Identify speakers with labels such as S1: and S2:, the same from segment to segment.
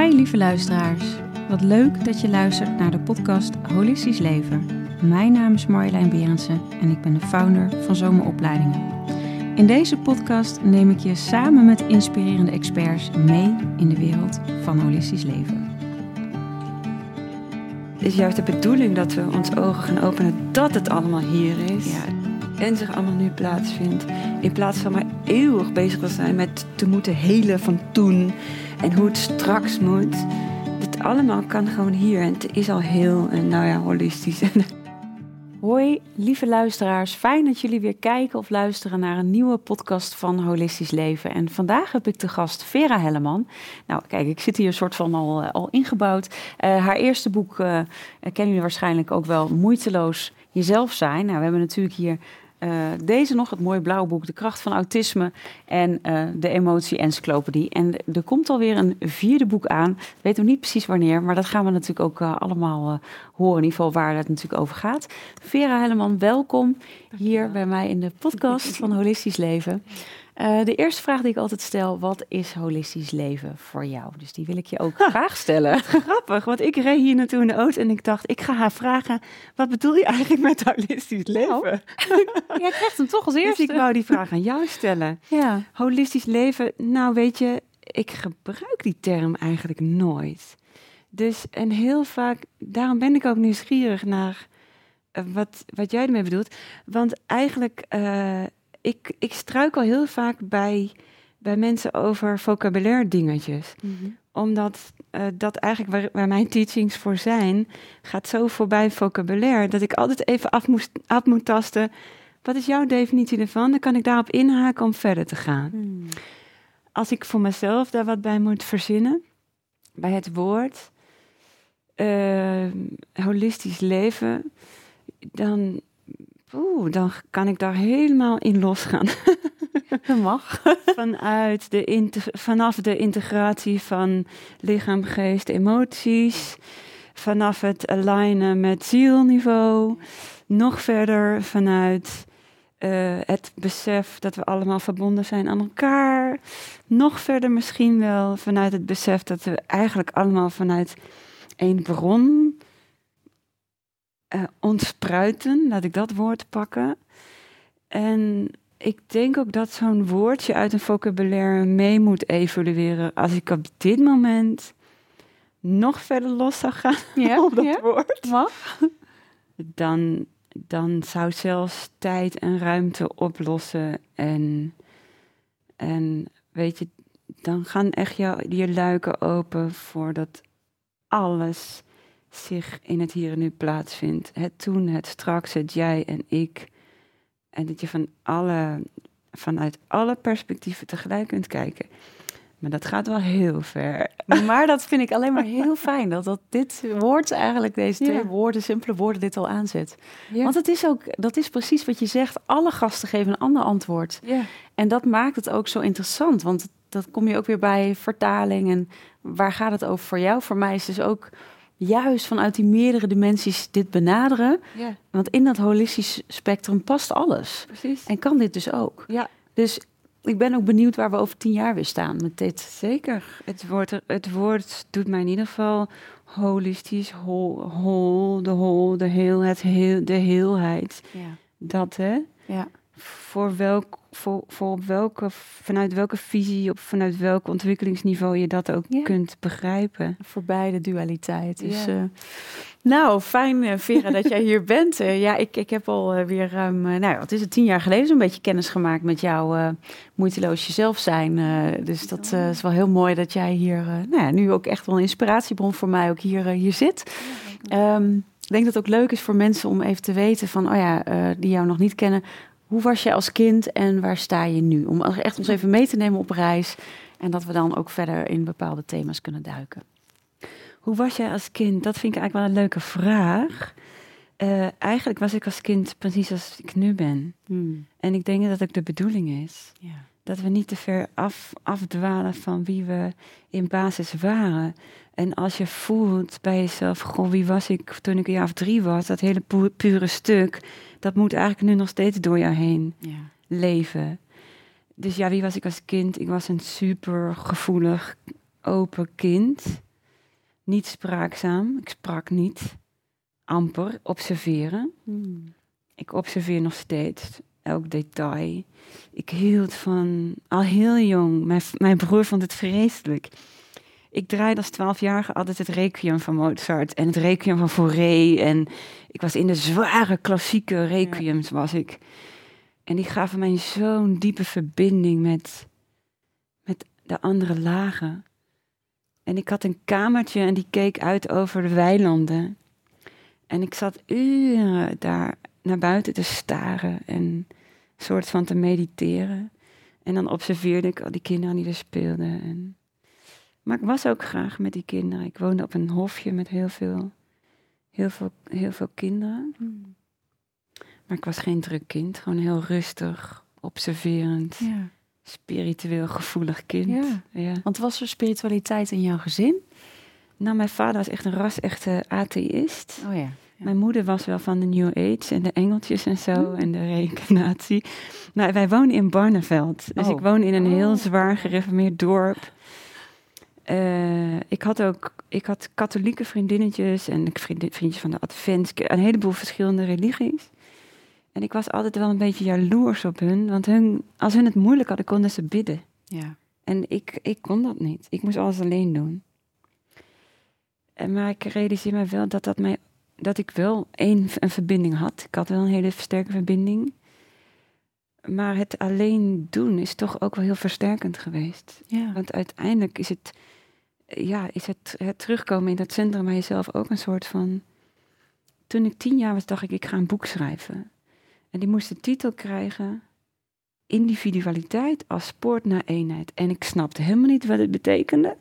S1: Hi lieve luisteraars. Wat leuk dat je luistert naar de podcast Holistisch Leven. Mijn naam is Marjolein Berendsen en ik ben de founder van Zomeropleidingen. In deze podcast neem ik je samen met inspirerende experts mee in de wereld van holistisch leven.
S2: Het is juist de bedoeling dat we ons ogen gaan openen dat het allemaal hier is.
S1: Ja.
S2: En zich allemaal nu plaatsvindt. In plaats van maar eeuwig bezig te zijn met te moeten helen van toen. En hoe het straks moet. Dit allemaal kan gewoon hier. En het is al heel, en nou ja, holistisch.
S1: Hoi, lieve luisteraars. Fijn dat jullie weer kijken of luisteren naar een nieuwe podcast van Holistisch Leven. En vandaag heb ik de gast Vera Helleman. Nou, kijk, ik zit hier een soort van al, eh, al ingebouwd. Eh, haar eerste boek kennen jullie waarschijnlijk ook wel, Moeiteloos Jezelf Zijn. Nou, we hebben natuurlijk hier uh, deze nog, het mooie blauwe boek, De kracht van autisme en uh, de emotie-encyclopedie. En er komt alweer een vierde boek aan. Weet nog niet precies wanneer, maar dat gaan we natuurlijk ook uh, allemaal horen. In ieder geval waar het natuurlijk over gaat. Vera Helleman, welkom hier bij mij in de podcast van Holistisch Leven. Uh, de eerste vraag die ik altijd stel, wat is holistisch leven voor jou? Dus die wil ik je ook ha, graag stellen.
S2: Grappig, want ik reed hier naartoe in de auto en ik dacht, ik ga haar vragen, wat bedoel je eigenlijk met holistisch leven?
S1: Nou, jij krijgt hem toch als eerste.
S2: Dus ik wou die vraag aan jou stellen.
S1: Ja.
S2: Holistisch leven, nou weet je, ik gebruik die term eigenlijk nooit. Dus en heel vaak, daarom ben ik ook nieuwsgierig naar uh, wat, wat jij ermee bedoelt. Want eigenlijk... Uh, ik, ik struikel heel vaak bij, bij mensen over vocabulaire dingetjes. Mm -hmm. Omdat uh, dat eigenlijk waar, waar, mijn teachings voor zijn, gaat zo voorbij vocabulaire, dat ik altijd even af, moest, af moet tasten. Wat is jouw definitie ervan? Dan kan ik daarop inhaken om verder te gaan. Mm. Als ik voor mezelf daar wat bij moet verzinnen, bij het woord uh, holistisch leven, dan Oeh, dan kan ik daar helemaal in losgaan.
S1: Dat mag.
S2: Vanuit de vanaf de integratie van lichaam, geest, emoties. Vanaf het alignen met zielniveau. Nog verder vanuit uh, het besef dat we allemaal verbonden zijn aan elkaar. Nog verder misschien wel vanuit het besef dat we eigenlijk allemaal vanuit één bron uh, ontspruiten, laat ik dat woord pakken. En ik denk ook dat zo'n woordje uit een vocabulaire mee moet evolueren. Als ik op dit moment nog verder los zou gaan op dat woord. Dan, dan zou zelfs tijd en ruimte oplossen. En, en weet je, dan gaan echt je, je luiken open voordat alles zich in het hier en nu plaatsvindt. Het toen, het straks, het jij en ik. En dat je van alle, vanuit alle perspectieven tegelijk kunt kijken. Maar dat gaat wel heel ver.
S1: Maar dat vind ik alleen maar heel fijn. Dat, dat dit woord eigenlijk, deze twee ja. woorden, simpele woorden, dit al aanzet. Ja. Want het is ook, dat is precies wat je zegt. Alle gasten geven een ander antwoord.
S2: Ja.
S1: En dat maakt het ook zo interessant. Want dat kom je ook weer bij vertaling. En waar gaat het over voor jou? Voor mij is dus ook juist vanuit die meerdere dimensies dit benaderen.
S2: Ja.
S1: Want in dat holistisch spectrum past alles.
S2: Precies.
S1: En kan dit dus ook.
S2: Ja.
S1: Dus ik ben ook benieuwd waar we over tien jaar weer staan met dit.
S2: Zeker. Het woord, het woord doet mij in ieder geval holistisch, hol, hol de hol, de heel, het heel, de heelheid.
S1: Ja.
S2: Dat hè.
S1: Ja.
S2: Voor welk voor, voor welke, vanuit welke visie, op, vanuit welk ontwikkelingsniveau je dat ook
S1: ja.
S2: kunt begrijpen.
S1: Voorbij de dualiteit. Dus,
S2: Ja.
S1: uh, nou, fijn uh, Vera dat jij hier bent. Uh, ja, ik, ik heb al weer ruim, nou wat is het, tien jaar geleden zo'n beetje kennis gemaakt met jouw moeiteloos jezelf zijn. dus dat is wel heel mooi dat jij hier, nou ja, nu ook echt wel een inspiratiebron voor mij ook hier, hier zit. Um, ik denk dat het ook leuk is voor mensen om even te weten van, oh ja, die jou nog niet kennen, hoe was je als kind en waar sta je nu? Om echt ons even mee te nemen op reis. En dat we dan ook verder in bepaalde thema's kunnen duiken.
S2: Hoe was jij als kind? Dat vind ik eigenlijk wel een leuke vraag. Uh, eigenlijk was ik als kind precies als ik nu ben.
S1: Hmm.
S2: En ik denk dat dat ook de bedoeling is.
S1: Ja.
S2: Dat we niet te ver af, afdwalen van wie we in basis waren. En als je voelt bij jezelf, goh, wie was ik toen ik een jaar of drie was, dat hele pu pure stuk, dat moet eigenlijk nu nog steeds door jou heen
S1: ja.
S2: leven. Dus ja, wie was ik als kind? Ik was een super gevoelig, open kind. Niet spraakzaam. Ik sprak niet. Amper. Observeren.
S1: Hmm.
S2: Ik observeer nog steeds elk detail. Ik hield van, al heel jong, mijn, mijn broer vond het vreselijk. Ik draaide als twaalfjarige altijd het requiem van Mozart en het requiem van Fauré. En ik was in de zware klassieke requiems, was ik. En die gaven mij zo'n diepe verbinding met, met de andere lagen. En ik had een kamertje en die keek uit over de weilanden. En ik zat uren daar naar buiten te staren en een soort van te mediteren. En dan observeerde ik al die kinderen die er speelden. En... Maar ik was ook graag met die kinderen. Ik woonde op een hofje met heel veel, heel veel, heel veel kinderen.
S1: Hmm.
S2: Maar ik was geen druk kind, gewoon heel rustig, observerend,
S1: Ja.
S2: spiritueel gevoelig kind.
S1: Ja.
S2: ja.
S1: Want was er spiritualiteit in jouw gezin?
S2: Nou, mijn vader was echt een ras-echte atheïst.
S1: Oh ja.
S2: Mijn moeder was wel van de New Age en de engeltjes en zo
S1: Mm.
S2: en de reïncarnatie. Nou, wij woonden in Barneveld. Dus
S1: Oh.
S2: ik woon in een heel
S1: Oh.
S2: zwaar gereformeerd dorp. Eh, ik had ook ik had katholieke vriendinnetjes en vriendjes van de Advent, een heleboel verschillende religies. En ik was altijd wel een beetje jaloers op hun, want hun, als hun het moeilijk hadden, konden ze bidden.
S1: Ja.
S2: En ik, ik kon dat niet. Ik moest alles alleen doen. En, maar ik realiseer me wel dat, dat, mij, dat ik wel een, een verbinding had. Ik had wel een hele sterke verbinding. Maar het alleen doen is toch ook wel heel versterkend geweest.
S1: Ja.
S2: Want uiteindelijk is het, ja, is het, het terugkomen in dat centrum bij jezelf ook een soort van. Toen ik tien jaar was, dacht ik, ik ga een boek schrijven. En die moest de titel krijgen: Individualiteit als spoort naar eenheid. En ik snapte helemaal niet wat het betekende.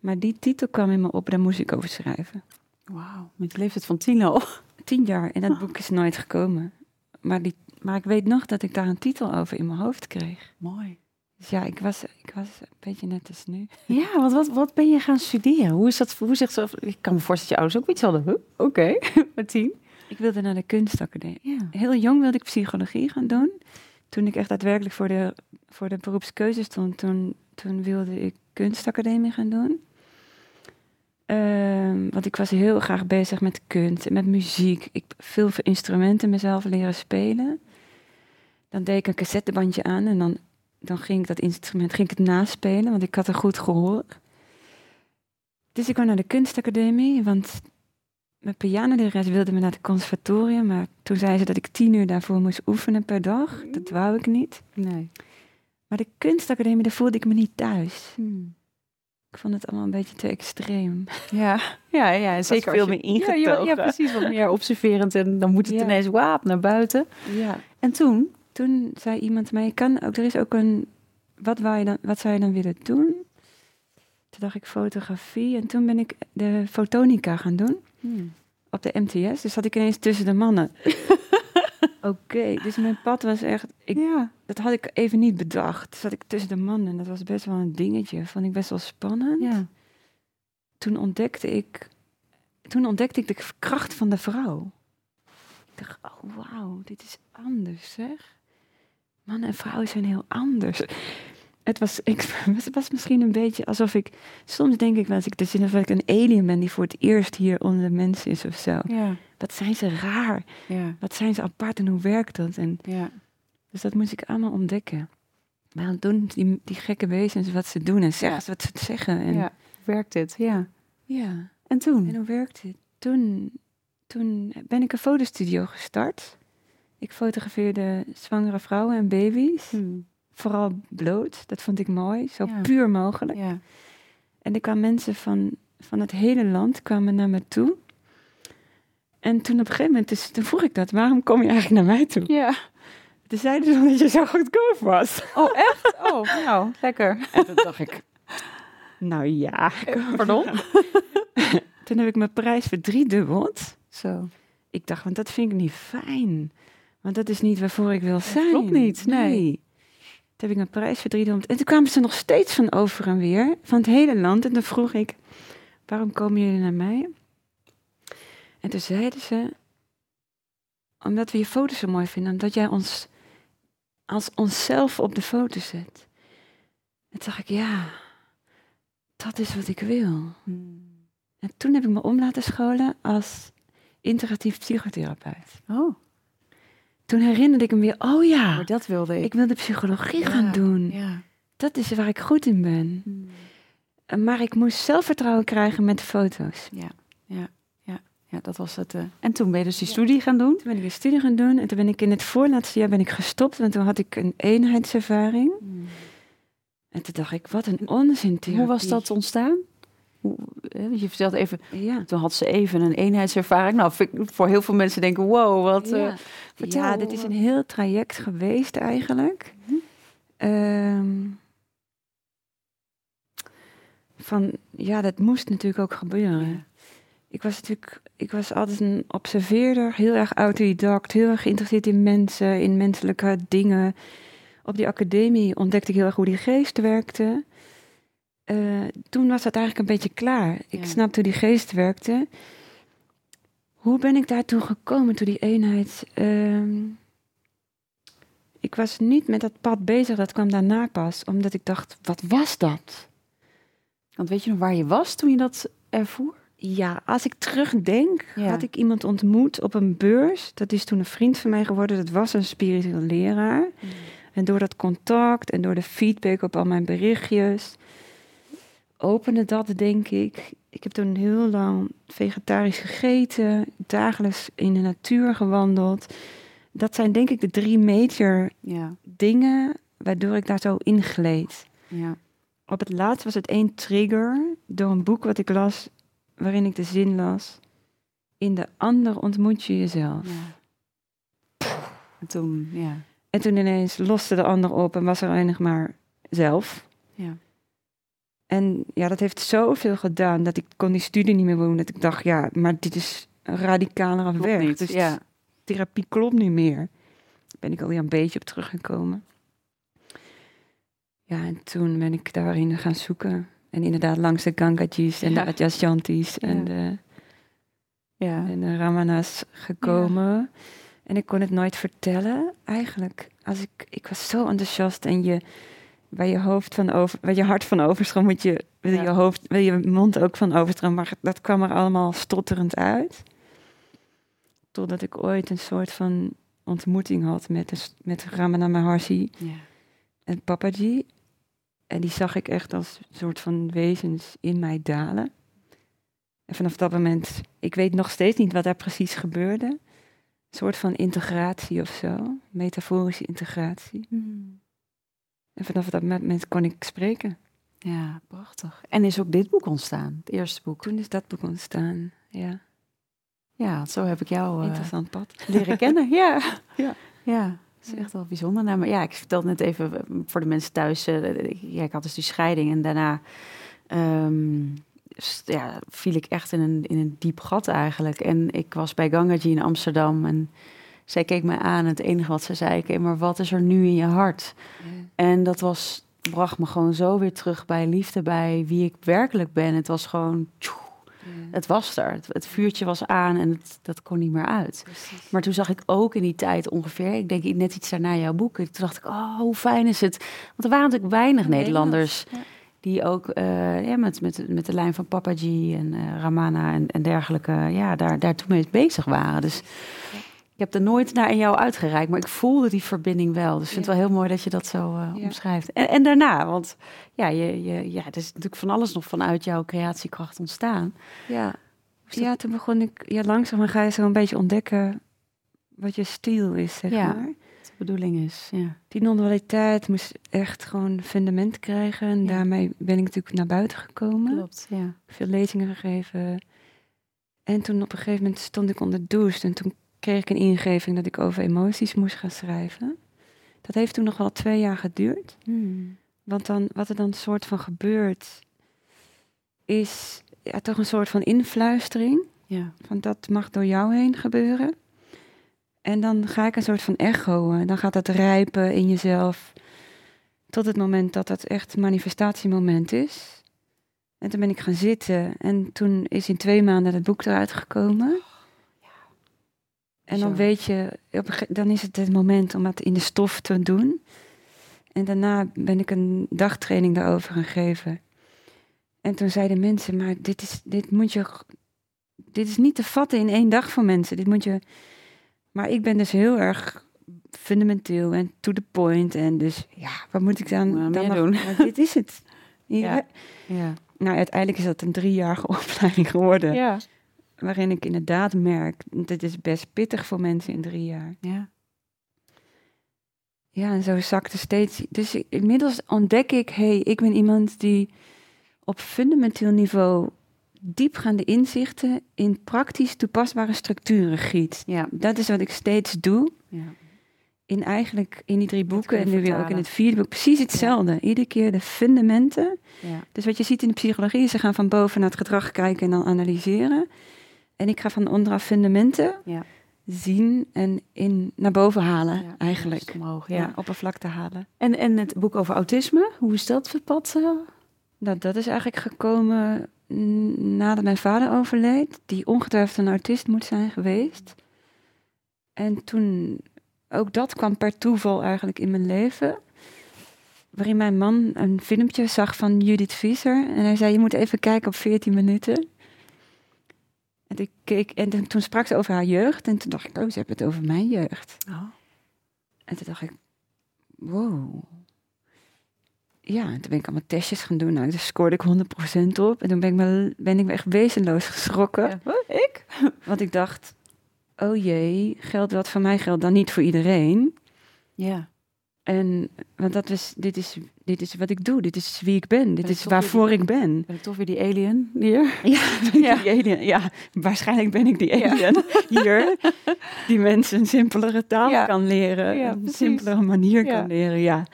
S2: Maar die titel kwam in me op, daar moest ik over schrijven.
S1: Wauw. Met de leeftijd van tien al.
S2: Tien jaar en dat boek is nooit gekomen. Maar, die, maar ik weet nog dat ik daar een titel over in mijn hoofd kreeg.
S1: Mooi.
S2: Dus ja, ik was, ik was een beetje net als nu.
S1: Ja, want wat, wat ben je gaan studeren? Hoe is dat? Hoe zegt ze? Ik kan me voorstellen dat je ouders ook iets hadden. Huh? Oké, met tien.
S2: Ik wilde naar de kunstacademie.
S1: Ja.
S2: Heel jong wilde ik psychologie gaan doen. Toen ik echt daadwerkelijk voor de, voor de beroepskeuze stond, toen, toen wilde ik kunstacademie gaan doen. Ehm, want ik was heel graag bezig met kunst en met muziek. Ik veel instrumenten mezelf leren spelen. Dan deed ik een cassettebandje aan en dan, dan ging ik dat instrument ging ik het naspelen, want ik had een goed gehoor. Dus ik kwam naar de kunstacademie, want mijn pianolerares wilde me naar het conservatorium, maar toen zei ze dat ik tien uur daarvoor moest oefenen per dag. Dat wou ik niet.
S1: Nee.
S2: Maar de kunstacademie, daar voelde ik me niet thuis.
S1: Hmm.
S2: Ik vond het allemaal een beetje te extreem.
S1: Ja, ja, ja. Zeker
S2: veel
S1: je-
S2: meer
S1: Ja, ja, ja,
S2: ingetogen.
S1: precies. Wat meer observerend. En dan moet het
S2: Ja.
S1: ineens waap naar buiten.
S2: Ja.
S1: En toen?
S2: Toen zei iemand mij, kan ook, er is ook een, wat, wou je dan, wat zou je dan willen doen? Toen dacht ik fotografie en toen ben ik de fotonica gaan doen op de MTS. Dus zat ik ineens tussen de mannen. Oké, dus mijn pad was echt, ik,
S1: ja.
S2: dat had ik even niet bedacht. Zat ik tussen de mannen en dat was best wel een dingetje. Vond ik best wel spannend.
S1: Ja.
S2: Toen ontdekte ik, toen ontdekte ik de kracht van de vrouw. Ik dacht, oh wauw, dit is anders zeg. Mannen en vrouwen zijn heel anders. Het was, ik, het was misschien een beetje alsof ik, soms denk ik wel eens ik de zin of ik een alien ben die voor het eerst hier onder de mensen is of zo.
S1: Ja.
S2: Wat zijn ze raar,
S1: Ja.
S2: wat zijn ze apart en hoe werkt dat? En
S1: Ja.
S2: dus dat moest ik allemaal ontdekken. Waarom doen die, die gekke wezens wat ze doen en zeggen ze wat ze zeggen? En,
S1: ja. Werkt dit? Ja.
S2: ja.
S1: En toen?
S2: En hoe werkt het? Toen, toen ben ik een fotostudio gestart. Ik fotografeerde zwangere vrouwen en baby's.
S1: Hmm.
S2: Vooral bloot, dat vond ik mooi. Zo
S1: Ja.
S2: puur mogelijk.
S1: Ja.
S2: En er kwamen mensen van, van het hele land kwamen naar me toe. En toen op een gegeven moment, dus, toen vroeg ik dat, waarom kom je eigenlijk naar mij toe?
S1: Ja.
S2: Toen zeiden ze dat je zo goedkoop was.
S1: Oh, echt? Oh, nou, lekker.
S2: En toen dacht ik, nou ja.
S1: Pardon?
S2: Toen heb ik mijn prijs verdriedubbeld.
S1: Zo.
S2: Ik dacht, want dat vind ik niet fijn. Want dat is niet waarvoor ik wil zijn.
S1: klopt niet, nee.
S2: Toen heb ik mijn prijs verdriedubbeld. En toen kwamen ze nog steeds van over en weer, van het hele land. En toen vroeg ik, waarom komen jullie naar mij? En toen zeiden ze, omdat we je foto's zo mooi vinden. Omdat jij ons als onszelf op de foto zet. En toen dacht ik, ja. dat is wat ik wil.
S1: Hmm.
S2: En toen heb ik me om laten scholen als integratief psychotherapeut.
S1: Oh,
S2: Toen herinnerde ik me weer, oh ja,
S1: maar dat wilde ik.
S2: ik wil de psychologie
S1: Ja,
S2: gaan doen.
S1: Ja.
S2: Dat is waar ik goed in ben.
S1: Hmm.
S2: Eh, Maar ik moest zelfvertrouwen krijgen met de foto's.
S1: Ja, ja, ja, ja, dat was het. eh. En toen ben je dus die studie gaan doen?
S2: Toen ben ik een studie gaan doen en toen ben ik in het voorlaatste jaar ben ik gestopt. Want toen had ik een eenheidservaring. En toen dacht ik, wat een onzin
S1: Hoe was dat ontstaan? Hoe, je vertelt even,
S2: Ja.
S1: toen had ze even een eenheidservaring. Nou, voor heel veel mensen denken, wow, wat... eh,
S2: ja.
S1: vertel.
S2: ja, dit is een heel traject geweest eigenlijk.
S1: Mhm.
S2: Ehm, van, ja, dat moest natuurlijk ook gebeuren.
S1: Ja.
S2: Ik was natuurlijk, ik was altijd een observeerder, heel erg autodidact, heel erg geïnteresseerd in mensen, in menselijke dingen. Op die academie ontdekte ik heel erg hoe die geest werkte. Eh, toen was dat eigenlijk een beetje klaar. Ik snapte hoe die geest werkte. Hoe ben ik daartoe gekomen, toen die eenheid... ehm, ik was niet met dat pad bezig, dat kwam daarna pas. Omdat ik dacht, wat was dat?
S1: Want weet je nog waar je was toen je dat ervoer?
S2: Ja, als ik terugdenk,
S1: Ja.
S2: had ik iemand ontmoet op een beurs. Dat is toen een vriend van mij geworden. Dat was een spiritueel leraar. En door dat contact en door de feedback op al mijn berichtjes, opende dat, denk ik. Ik heb toen heel lang vegetarisch gegeten, dagelijks in de natuur gewandeld. Dat zijn denk ik de drie major
S1: Ja,
S2: dingen waardoor ik daar zo ingleed.
S1: ja.
S2: Op het laatst was het één trigger door een boek wat ik las, waarin ik de zin las. In de ander ontmoet je jezelf.
S1: ja. En toen, ja.
S2: En toen ineens loste de ander op en was er nog maar zelf.
S1: Ja.
S2: En ja, dat heeft zoveel gedaan dat ik kon die studie niet meer doen. Dat ik dacht, ja, maar dit is een radicalere
S1: Klopt
S2: weg.
S1: niet,
S2: Dus
S1: ja.
S2: therapie klopt niet meer. Daar ben ik alweer een beetje op teruggekomen. Ja, en toen ben ik daarin gaan zoeken. En inderdaad langs de Gangajis en
S1: Ja.
S2: de Adyashantis en, de,
S1: Ja.
S2: en de Ramanas gekomen. En ik kon het nooit vertellen, eigenlijk. Als ik, ik was zo enthousiast en je, waar je hoofd van over, waar je hart van overstroomt, moet je, wil
S1: Ja.
S2: je hoofd, wil je mond ook van overstromen. Maar dat kwam er allemaal stotterend uit. Totdat ik ooit een soort van ontmoeting had met, met Ramana Maharshi
S1: ja.
S2: en Papaji. En die zag ik echt als soort van wezens in mij dalen. En vanaf dat moment, ik weet nog steeds niet wat daar precies gebeurde. Een soort van integratie of zo. Metaforische integratie.
S1: Hmm.
S2: En vanaf dat moment kon ik spreken.
S1: Ja, prachtig. En is ook dit boek ontstaan, het eerste boek.
S2: Toen is dat boek ontstaan. Ja,
S1: Ja, zo heb ik jou eh,
S2: interessant pad.
S1: leren kennen. Ja.
S2: Ja.
S1: Ja, dat is echt wel bijzonder. Nou, maar ja, ik vertelde net even eh, voor de mensen thuis. eh, ik- ja, ik had dus die scheiding en daarna ehm, ja, viel ik echt in een, in een diep gat eigenlijk. En ik was bij Gangaji in Amsterdam en zij keek mij aan. En het enige wat ze zei, oké, maar wat is er nu in je hart? En dat was, bracht me gewoon zo weer terug bij liefde, bij wie ik werkelijk ben. Het was gewoon, tjoe, het was er. Het, het vuurtje was aan en het, dat kon niet meer uit.
S2: Precies.
S1: Maar toen zag ik ook in die tijd ongeveer, ik denk net iets daarna jouw boek. Toen dacht ik, oh, hoe fijn is het? Want er waren natuurlijk weinig Nederlanders die ook eh, ja, met, met, met de lijn van Papaji en eh, Ramana en, en dergelijke, ja, daar, daar toen mee bezig waren. Dus ik heb er nooit naar in jou uitgereikt, maar ik voelde die verbinding wel. Dus ik vind het wel heel mooi dat je dat zo eh,
S2: Ja.
S1: omschrijft. En, en daarna, want ja, je, je, ja, er is natuurlijk van alles nog vanuit jouw creatiekracht ontstaan.
S2: Ja.
S1: Dat-
S2: ja, toen begon ik, ja, langzaam ga je zo een beetje ontdekken wat je stijl is, zeg
S1: Ja.
S2: maar.
S1: Wat de bedoeling is, ja.
S2: Die non-dualiteit moest echt gewoon fundament krijgen. En daarmee ben ik natuurlijk naar buiten gekomen.
S1: Klopt, ja.
S2: Veel lezingen gegeven. En toen op een gegeven moment stond ik onder de douche. En toen kreeg ik een ingeving dat ik over emoties moest gaan schrijven. Dat heeft toen nog wel twee jaar geduurd.
S1: Hmm.
S2: Want dan, wat er dan soort van gebeurt, is ja, toch een soort van influistering.
S1: Ja.
S2: Van dat mag door jou heen gebeuren. En dan ga ik een soort van echoen. Dan gaat dat rijpen in jezelf. Tot het moment dat dat echt manifestatiemoment is. En toen ben ik gaan zitten. En toen is in twee maanden het boek eruit gekomen. En dan
S1: Zo.
S2: weet je, dan is het het moment om het in de stof te doen. En daarna ben ik een dagtraining daarover gaan geven. En toen zeiden mensen, maar dit is, dit moet je, dit is niet te vatten in één dag voor mensen. Dit moet je, maar ik ben dus heel erg fundamenteel en to the point. En dus, ja, wat moet ik dan, dan nog-
S1: doen.
S2: maar dit is het. Ja.
S1: Ja. Ja.
S2: Nou, uiteindelijk is dat een driejarige opleiding geworden.
S1: Ja.
S2: Waarin ik inderdaad merk, dit is best pittig voor mensen in drie jaar.
S1: Ja.
S2: Ja, en zo zakte steeds. Dus inmiddels ontdek ik, hé, hey, ik ben iemand die op fundamenteel niveau diepgaande inzichten in praktisch toepasbare structuren giet.
S1: Ja.
S2: Dat is wat ik steeds doe.
S1: Ja.
S2: In eigenlijk in die drie boeken en nu weer ook in het vierde boek. Precies hetzelfde. Iedere keer de fundamenten.
S1: Ja.
S2: Dus wat je ziet in de psychologie, ze gaan van boven naar het gedrag kijken en dan analyseren. En ik ga van onderaf fundamenten
S1: Ja.
S2: zien en in, naar boven halen,
S1: Ja,
S2: eigenlijk.
S1: Omhoog,
S2: Ja.
S1: ja.
S2: oppervlakte halen.
S1: En, en het boek over autisme, hoe is dat verpad? eh?
S2: Nou, dat is eigenlijk gekomen nadat mijn vader overleed, die ongetwijfeld een autist moet zijn geweest. En toen, ook dat kwam per toeval eigenlijk in mijn leven. Waarin mijn man een filmpje zag van Judith Visser. En hij zei, je moet even kijken op 14 minuten. En, ik keek, en toen- sprak ze over haar jeugd. En toen dacht ik, oh, ze hebben het over mijn jeugd. En toen dacht ik, wow. Ja, en toen ben ik allemaal testjes gaan doen. Nou, daar scoorde ik 100% op. En toen ben ik me, ben ik me echt wezenloos geschrokken.
S1: Ja. Huh? Ik?
S2: Want ik dacht, oh jee, geldt wat voor mij geldt dan niet voor iedereen.
S1: Ja.
S2: En, want dat is, dit, is, dit is wat ik doe. Dit is wie ik ben. Dit is waarvoor ik ben.
S1: Ben ik toch weer die alien hier?
S2: Ja, die alien. ja, waarschijnlijk ben ik die
S1: Ja.
S2: alien hier. Die mensen een simpelere taal
S1: Ja.
S2: kan leren. Een simpelere manier kan leren. Ja,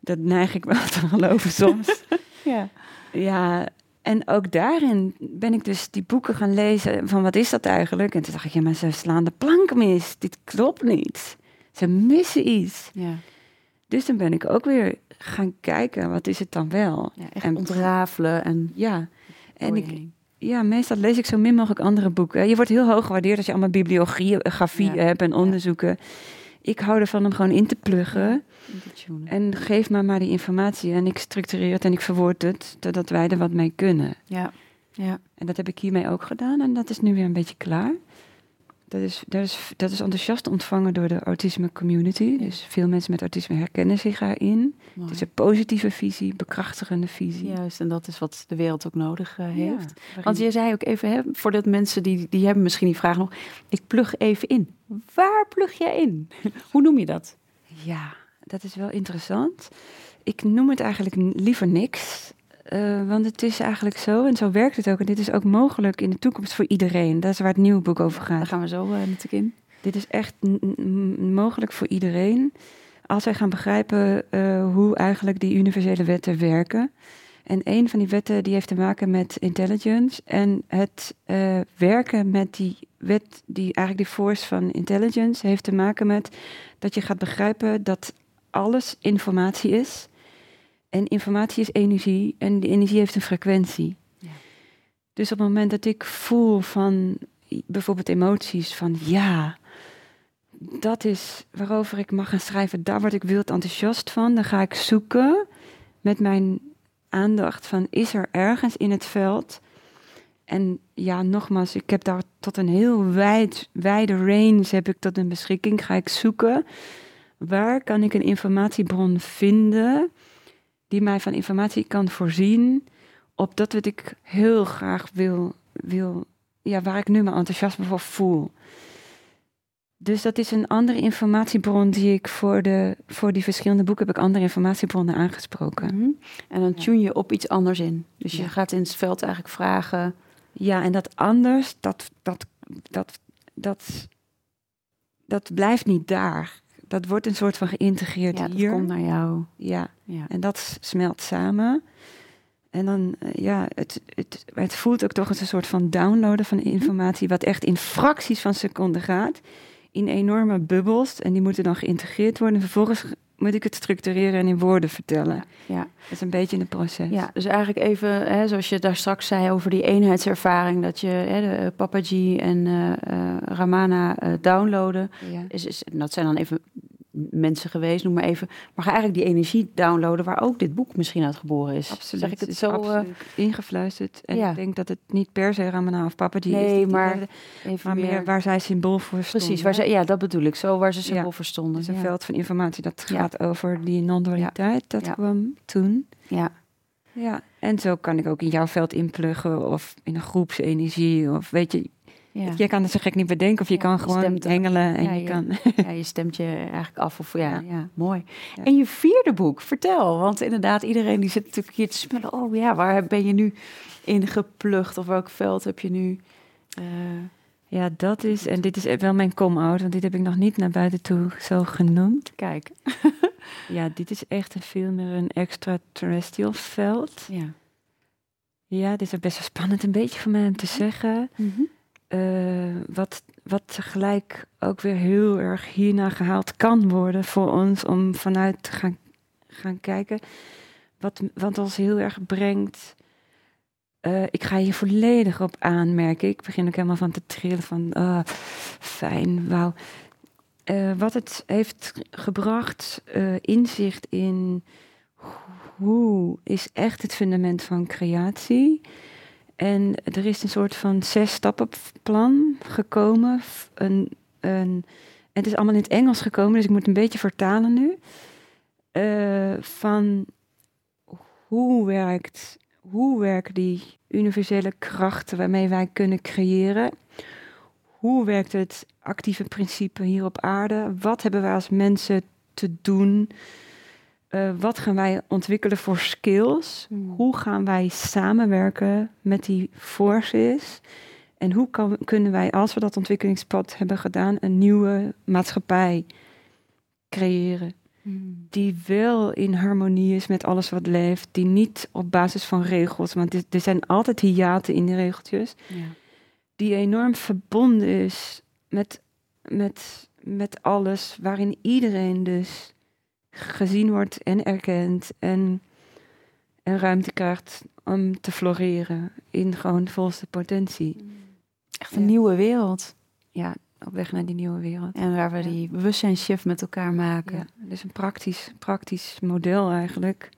S2: dat neig ik wel te geloven soms.
S1: Ja.
S2: Ja, en ook daarin ben ik dus die boeken gaan lezen van wat is dat eigenlijk? En toen dacht ik, ja, maar ze slaan de plank mis. Dit klopt niet. Ze missen iets.
S1: Ja.
S2: Dus dan ben ik ook weer gaan kijken, wat is het dan wel?
S1: ja echt
S2: En-
S1: ontrafelen en
S2: Ja, en ik,
S1: heen.
S2: ja, meestal lees ik zo min mogelijk andere boeken. Je wordt heel hoog gewaardeerd als je allemaal bibliografie
S1: Ja.
S2: hebt en onderzoeken. Ik hou ervan om gewoon in te pluggen.
S1: In te tunen.
S2: En geef me maar die informatie en ik structureer het en ik verwoord het, totdat wij er wat mee kunnen.
S1: Ja. Ja.
S2: En dat heb ik hiermee ook gedaan en dat is nu weer een beetje klaar. Dat is, dat is, dat is enthousiast ontvangen door de autisme community.
S1: Ja.
S2: Dus veel mensen met autisme herkennen zich daarin.
S1: Mooi.
S2: Het is een positieve visie, bekrachtigende visie.
S1: Juist, en dat is wat de wereld ook nodig eh, heeft.
S2: waarin-
S1: Want je zei ook even, hè, voordat mensen die, die hebben misschien die vraag nog, ik plug even in. Waar plug jij in? Hoe noem je dat?
S2: Ja, dat is wel interessant. Ik noem het eigenlijk liever niks. Eh, want het is eigenlijk zo, en zo werkt het ook. En dit is ook mogelijk in de toekomst voor iedereen. Dat is waar het nieuwe boek over
S1: Daar
S2: gaat.
S1: gaan we zo eh, natuurlijk in.
S2: Dit is echt mogelijk voor iedereen. Als wij gaan begrijpen eh, hoe eigenlijk die universele wetten werken. En een van die wetten die heeft te maken met intelligence. En het werken met die wet, die eigenlijk die force van intelligence, heeft te maken met dat je gaat begrijpen dat alles informatie is. En informatie is energie en die energie heeft een frequentie.
S1: Ja.
S2: Dus op het moment dat ik voel van bijvoorbeeld emoties van ja, dat is waarover ik mag gaan schrijven, daar word ik wild enthousiast van, dan ga ik zoeken met mijn aandacht van is er ergens in het veld en ja, nogmaals, ik heb daar tot een heel wijd, wijde range heb ik tot een beschikking. Ga ik zoeken waar kan ik een informatiebron vinden die mij van informatie kan voorzien op dat wat ik heel graag wil, wil ja, waar ik nu mijn enthousiasme voor voel. Dus dat is een andere informatiebron die ik voor, de, voor die verschillende boeken heb ik andere informatiebronnen aangesproken.
S1: Mhm. En dan tune je op iets anders in. Dus je
S2: Ja.
S1: gaat in het veld eigenlijk vragen.
S2: Ja, en dat anders, dat, dat, dat, dat, dat blijft niet daar. Dat wordt een soort van geïntegreerd
S1: Ja, dat
S2: hier.
S1: komt naar jou.
S2: Ja,
S1: Ja.
S2: en dat smelt samen. En dan, eh, ja, het, het, het voelt ook toch als een soort van downloaden van informatie, wat echt in fracties van seconden gaat. In enorme bubbels. En die moeten dan geïntegreerd worden. En vervolgens moet ik het structureren en in woorden vertellen.
S1: Ja.
S2: Dat is een beetje in het proces.
S1: Ja, dus eigenlijk even, hè, zoals je daar straks zei over die eenheidservaring, dat je hè, de, eh, Papaji en eh, eh, Ramana downloaden.
S2: Ja.
S1: Is, is, en dat zijn dan even mensen geweest, noem maar even. Maar ga eigenlijk die energie downloaden waar ook dit boek misschien uit geboren is.
S2: Absoluut.
S1: Zeg ik het
S2: is
S1: zo?
S2: absoluut ingefluisterd. En
S1: ja.
S2: ik denk dat het niet per se Ramana of Papa die is.
S1: Nee,
S2: die
S1: maar even
S2: maar meer waar zij symbool voor stonden.
S1: Precies, waar ze, ja, dat bedoel ik. Zo waar ze symbool
S2: Ja.
S1: voor stonden.
S2: Dus een
S1: ja.
S2: veld van informatie dat gaat over die non-dualiteit. Dat kwam toen.
S1: Ja.
S2: Ja, en zo kan ik ook in jouw veld inpluggen of in een groepsenergie. Of weet je,
S1: Ja.
S2: je kan het zo gek niet bedenken. Of je
S1: Ja,
S2: kan
S1: je
S2: gewoon hengelen en
S1: Ja,
S2: je kan...
S1: ja, je stemt je eigenlijk af. Of, ja, mooi. En je vierde boek, vertel. Want inderdaad, iedereen die zit natuurlijk hier te smullen. Oh ja, waar ben je nu in geplucht? Of welk veld heb je nu? eh,
S2: Ja, dat is, en dit is wel mijn come-out, want dit heb ik nog niet naar buiten toe zo genoemd.
S1: kijk.
S2: Ja, dit is echt een veel meer een extraterrestrial veld.
S1: Ja.
S2: Ja, dit is best wel spannend een beetje voor mij om te zeggen.
S1: Mhm.
S2: Eh, wat, wat tegelijk ook weer heel erg hierna gehaald kan worden voor ons om vanuit te gaan, gaan kijken. Wat, wat ons heel erg brengt. Eh, ik ga hier volledig op aanmerken. Ik begin ook helemaal van te trillen van ah, fijn, wauw. Eh, wat het heeft gebracht, inzicht in hoe is echt het fundament van creatie. En er is een soort van zes stappenplan gekomen. Een, een, het is allemaal in het Engels gekomen, dus ik moet een beetje vertalen nu. Eh, van hoe werkt, hoe werken die universele krachten waarmee wij kunnen creëren? Hoe werkt het actieve principe hier op aarde? Wat hebben wij als mensen te doen? Eh, wat gaan wij ontwikkelen voor skills?
S1: Hmm.
S2: Hoe gaan wij samenwerken met die forces? En hoe kan, kunnen wij, als we dat ontwikkelingspad hebben gedaan, een nieuwe maatschappij creëren?
S1: Hmm.
S2: Die wel in harmonie is met alles wat leeft. Die niet op basis van regels, want er- er zijn altijd hiaten in die regeltjes.
S1: Ja.
S2: Die enorm verbonden is met, met, met alles. Waarin iedereen dus gezien wordt en erkend. En, en ruimte krijgt om te floreren in gewoon volste potentie.
S1: Echt een
S2: Ja.
S1: nieuwe wereld.
S2: Ja, op weg naar die nieuwe wereld.
S1: En waar we
S2: Ja.
S1: die bewustzijnsshift met elkaar maken.
S2: Ja, dus een praktisch, praktisch model eigenlijk.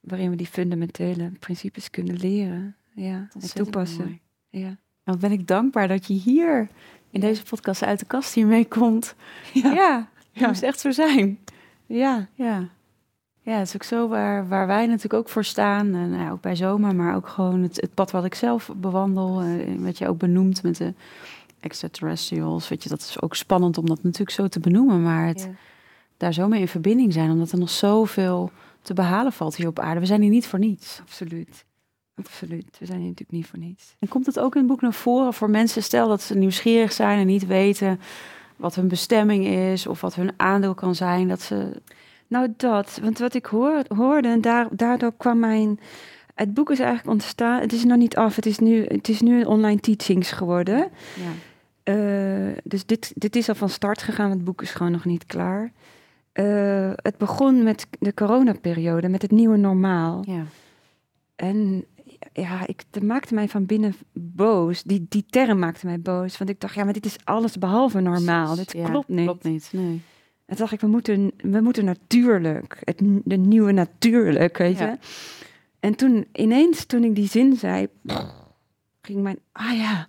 S2: Waarin we die fundamentele principes kunnen leren. Ja, en toepassen.
S1: mooi.
S2: Ja.
S1: En wat ben ik dankbaar dat je hier in deze podcast uit de kast hiermee komt. Ja,
S2: Ja.
S1: het moest echt zo zijn.
S2: Ja.
S1: Ja. Ja, het is ook zo waar, waar wij natuurlijk ook voor staan. En nou ja, ook bij zomer, maar ook gewoon het, het pad wat ik zelf bewandel. eh, wat je ook benoemt met de extraterrestrials. Weet je, dat is ook spannend om dat natuurlijk zo te benoemen. Maar het,
S2: Ja.
S1: daar zo mee in verbinding zijn. Omdat er nog zoveel te behalen valt hier op aarde. We zijn hier niet voor niets.
S2: Absoluut. Absoluut. We zijn hier natuurlijk niet voor niets.
S1: En komt het ook in het boek naar voren voor mensen, stel dat ze nieuwsgierig zijn en niet weten wat hun bestemming is of wat hun aandeel kan zijn, dat ze.
S2: Nou, dat. Want wat ik hoor, hoorde, en daar, daardoor kwam mijn... Het boek is eigenlijk ontstaan... Het is nog niet af. Het is nu, het is nu een online teachings geworden.
S1: Ja.
S2: Eh, dus dit, dit is al van start gegaan, het boek is gewoon nog niet klaar. Eh, het begon met de coronaperiode, met het nieuwe normaal.
S1: Ja.
S2: En ja, ik, dat maakte mij van binnen boos. Die, die term maakte mij boos. Want ik dacht, ja, maar dit is alles behalve normaal. Dit
S1: Ja,
S2: klopt niet.
S1: Klopt niet, nee.
S2: En toen dacht ik, we moeten, we moeten natuurlijk. Het, de nieuwe natuurlijk, weet je.
S1: Ja.
S2: En toen ineens, toen ik die zin zei, ging mijn, ah ja,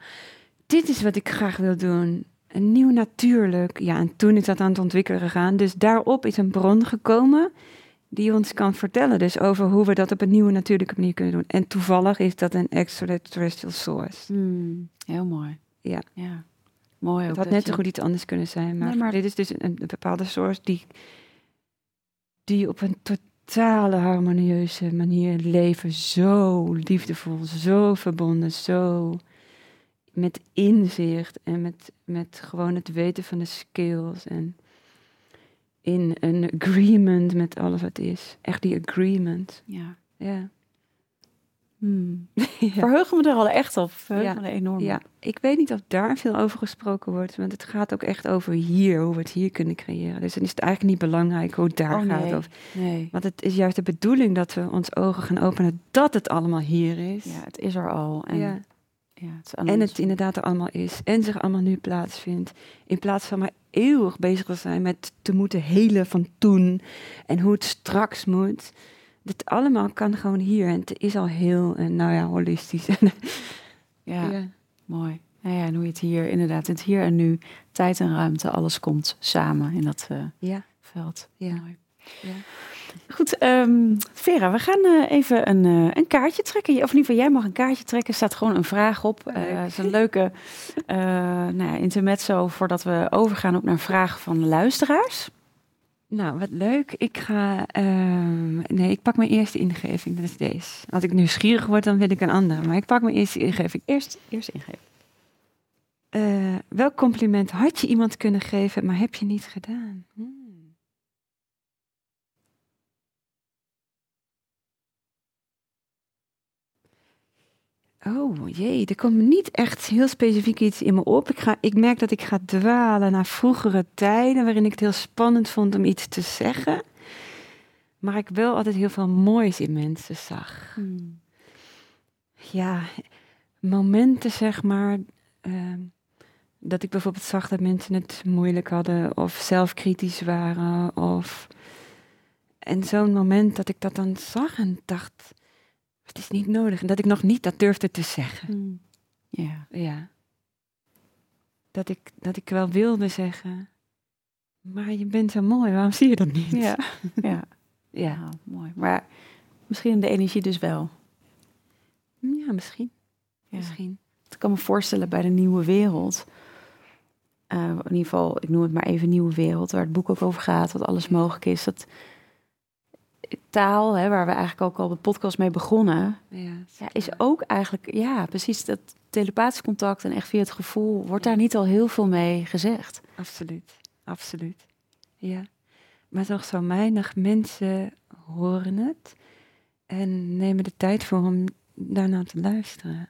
S2: dit is wat ik graag wil doen. Een nieuw natuurlijk. Ja, en toen is dat aan het ontwikkelen gegaan. Dus daarop is een bron gekomen die ons kan vertellen dus over hoe we dat op een nieuwe natuurlijke manier kunnen doen. En toevallig is dat een extraterrestrial source.
S1: Hmm, heel mooi.
S2: Ja.
S1: ja. Mooi ook.
S2: Het had net zo goed iets anders kunnen zijn, maar,
S1: Nee, maar-
S2: dit is dus een, een bepaalde source die, die op een totale harmonieuze manier leven. Zo liefdevol, zo verbonden, zo met inzicht en met, met gewoon het weten van de skills en in een agreement met alles wat is. Echt die agreement.
S1: Ja.
S2: Ja.
S1: Hmm.
S2: ja.
S1: Verheugen me er al echt op. Verheugen
S2: Ja.
S1: me er enorm op.
S2: Ja, ik weet niet of daar veel over gesproken wordt, want het gaat ook echt over hier, hoe we het hier kunnen creëren. Dus dan is het eigenlijk niet belangrijk hoe het daar
S1: Oh,
S2: gaat.
S1: nee.
S2: Of,
S1: Nee.
S2: want het is juist de bedoeling dat we ons ogen gaan openen dat het allemaal hier is.
S1: Ja, het is er al. En ja.
S2: Ja.
S1: Ja, het
S2: En het inderdaad er allemaal is. En zich allemaal nu plaatsvindt. In plaats van maar eeuwig bezig te zijn met te moeten helen van toen. En hoe het straks moet. Dit allemaal kan gewoon hier. En het is al heel, en nou ja, holistisch.
S1: Ja, mooi. Nou ja, en hoe je het hier inderdaad, het hier en nu, tijd en ruimte, alles komt samen in dat eh,
S2: ja.
S1: veld.
S2: Ja.
S1: Mooi.
S2: Ja.
S1: Goed, ehm, Vera, we gaan eh, even een, eh, een kaartje trekken. Of in ieder geval, jij mag een kaartje trekken. Er staat gewoon een vraag op. Eh, Het is een leuke nou ja, intermezzo voordat we overgaan op naar vragen van de luisteraars.
S2: Nou, wat leuk. Ik ga. ehm, nee, ik pak mijn eerste ingeving. Dat is deze. Als ik nieuwsgierig word, dan wil ik een andere. Maar ik pak mijn eerste ingeving.
S1: Eerst, eerst ingeven.
S2: Eh, welk compliment had je iemand kunnen geven, maar heb je niet gedaan? Hmm. Oh jee, er komt niet echt heel specifiek iets in me op. Ik, ga, ik merk dat ik ga dwalen naar vroegere tijden waarin ik het heel spannend vond om iets te zeggen. Maar ik wel altijd heel veel moois in mensen zag ja, momenten zeg maar. ehm, dat ik bijvoorbeeld zag dat mensen het moeilijk hadden of zelfkritisch waren. Of... En zo'n moment dat ik dat dan zag en dacht, het is niet nodig. En dat ik nog niet dat durfde te zeggen.
S1: Ja.
S2: Ja. Dat ik, dat ik wel wilde zeggen, maar je bent zo mooi, waarom zie je dat niet?
S1: Ja. ja.
S2: ja.
S1: Ja, mooi. Maar misschien de energie dus wel.
S2: Ja, misschien.
S1: Ja.
S2: Misschien.
S1: Ik kan me voorstellen bij de nieuwe wereld. eh, in ieder geval, ik noem het maar even nieuwe wereld, waar het boek ook over gaat, wat alles mogelijk is. Dat taal, hè, waar we eigenlijk ook al de podcast mee begonnen,
S2: Ja,
S1: ja, is ook eigenlijk, ja, precies dat telepathisch contact en echt via het gevoel, wordt daar niet al heel veel mee gezegd.
S2: Absoluut, absoluut. Ja. Maar toch zo weinig mensen horen het en nemen de tijd voor om daarna te luisteren.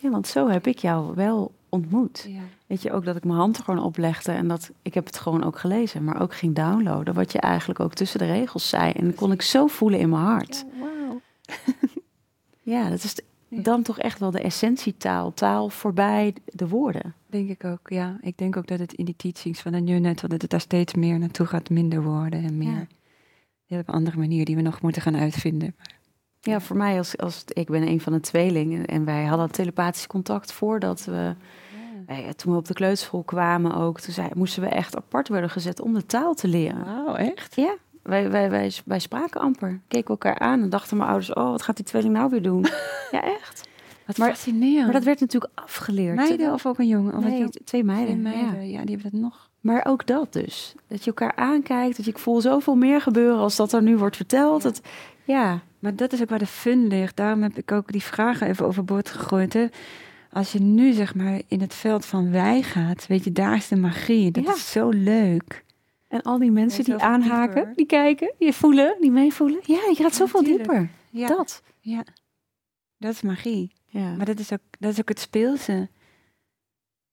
S1: Ja, want zo heb ik jou wel ontmoet.
S2: Ja.
S1: Weet je, ook dat ik mijn hand er gewoon oplegde en dat ik heb het gewoon ook gelezen, maar ook ging downloaden, wat je eigenlijk ook tussen de regels zei. En dat kon ik zo voelen in mijn hart.
S2: wauw.
S1: Ja, dat is
S2: Ja.
S1: dan toch echt wel de essentietaal. Taal voorbij de woorden.
S2: Denk ik ook, ja. Ik denk ook dat het in die teachings van de New Net, dat het daar steeds meer naartoe gaat, minder woorden en meer.
S1: Ja.
S2: Ja. op een andere manier die we nog moeten gaan uitvinden.
S1: Ja, voor mij als, als ik ben een van de tweelingen en wij hadden telepathisch contact voordat we, wij, toen we op de kleuterschool kwamen ook, toen zei, moesten we echt apart worden gezet om de taal te leren.
S2: Wauw, echt?
S1: Ja, wij, wij, wij, wij spraken amper, keken elkaar aan en dachten mijn ouders, oh, wat gaat die tweeling nou weer doen? ja, echt.
S2: Wat
S1: Maar-
S2: fascinerend.
S1: Maar dat werd natuurlijk afgeleerd.
S2: Meiden of ook een jongen? Of
S1: Nee, twee meiden.
S2: Twee
S1: ja.
S2: meiden, ja. die hebben dat nog.
S1: Maar ook dat dus. Dat je elkaar aankijkt. Dat je, ik voel zoveel meer gebeuren als dat er nu wordt verteld.
S2: Ja.
S1: Dat, ja,
S2: Maar dat is ook waar de fun ligt. Daarom heb ik ook die vragen even overboord gegooid. Hè. Als je nu zeg maar in het veld van wij gaat, weet je, daar is de magie. Dat
S1: Ja.
S2: is zo leuk.
S1: en al die mensen die aanhaken,
S2: dieper.
S1: die kijken, die voelen, die meevoelen. Ja, je gaat zoveel
S2: tuurlijk.
S1: dieper.
S2: Ja,
S1: Dat.
S2: ja. dat is magie.
S1: Ja.
S2: Maar dat is, ook, dat is ook het speelse.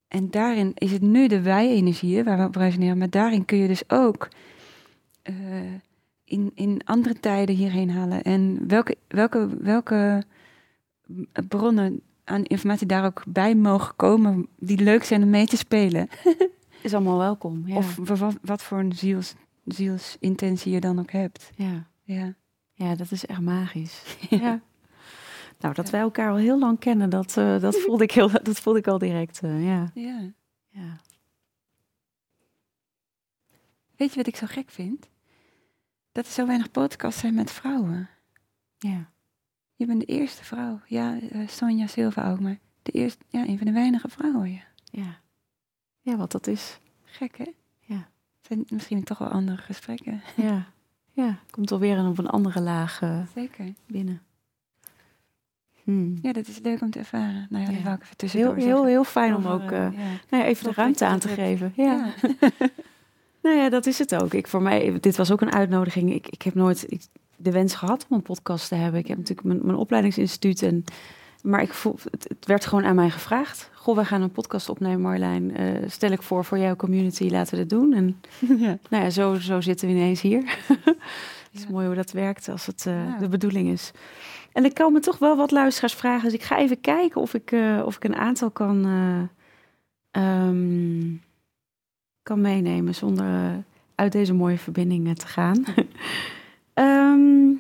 S2: En daarin is het nu de wij-energie waar we op resoneren. Maar daarin kun je dus ook eh, in, in andere tijden hierheen halen. En welke, welke, welke bronnen aan informatie daar ook bij mogen komen die leuk zijn om mee te spelen.
S1: is allemaal welkom. Ja.
S2: Of wat, wat voor een ziels, zielsintentie je dan ook hebt.
S1: ja.
S2: Ja.
S1: ja, dat is echt magisch. ja. Nou, dat wij elkaar al heel lang kennen, dat, eh, dat, voelde, ik heel, dat voelde ik al direct. eh, ja.
S2: ja.
S1: Ja.
S2: Weet je wat ik zo gek vind? Dat er zo weinig podcasts zijn met vrouwen.
S1: Ja.
S2: Je bent de eerste vrouw. Ja, eh, Sonja Silva ook, maar de eerste, ja, een van de weinige vrouwen. Ja.
S1: Ja. ja, wat dat is.
S2: Gek, hè?
S1: Ja.
S2: Het zijn misschien toch wel andere gesprekken.
S1: Ja. Ja, komt alweer een- op een andere laag eh,
S2: Zeker.
S1: binnen. Hmm.
S2: Ja, dat is leuk om te ervaren. Nou ja, dat
S1: Ja.
S2: ik even tussendoor
S1: Heel, heel, heel fijn om ook
S2: eh, ja.
S1: nou ja, even de ruimte
S2: dat
S1: aan
S2: dat
S1: te geven. Ja. nou ja, dat is het ook. Ik, voor mij, dit was ook een uitnodiging. Ik, ik heb nooit ik, de wens gehad om een podcast te hebben. Ik heb natuurlijk mijn, mijn opleidingsinstituut. En, maar ik voel, het, het werd gewoon aan mij gevraagd. Goh, wij gaan een podcast opnemen, Marjolein. Eh, stel ik voor voor jouw community, laten we dit doen. En
S2: ja.
S1: nou ja, zo, zo zitten we ineens hier. Het is mooi hoe dat werkt als het eh,
S2: Ja.
S1: de bedoeling is. En er komen toch wel wat luisteraars vragen. Dus ik ga even kijken of ik, eh, of ik een aantal kan, eh, ehm, kan meenemen zonder uit deze mooie verbindingen te gaan. Ehm,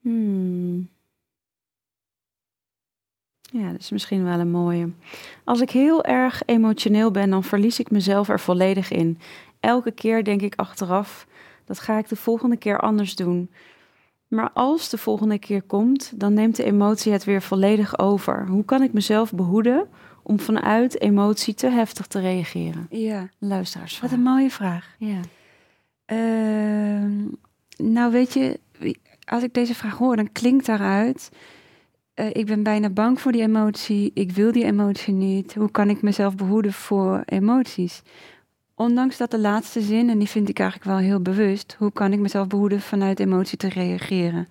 S1: hmm. Ja, dat is misschien wel een mooie. Als ik heel erg emotioneel ben, dan verlies ik mezelf er volledig in. Elke keer denk ik achteraf, dat ga ik de volgende keer anders doen. Maar als de volgende keer komt, dan neemt de emotie het weer volledig over. Hoe kan ik mezelf behoeden om vanuit emotie te heftig te reageren?
S2: Ja,
S1: Luisteraars.
S2: wat een mooie vraag.
S1: Ja.
S2: Ehm, nou, weet je, als ik deze vraag hoor, dan klinkt daaruit. eh, ik ben bijna bang voor die emotie. Ik wil die emotie niet. Hoe kan ik mezelf behoeden voor emoties? Ondanks dat de laatste zin, en die vind ik eigenlijk wel heel bewust. Hoe kan ik mezelf behoeden vanuit emotie te reageren?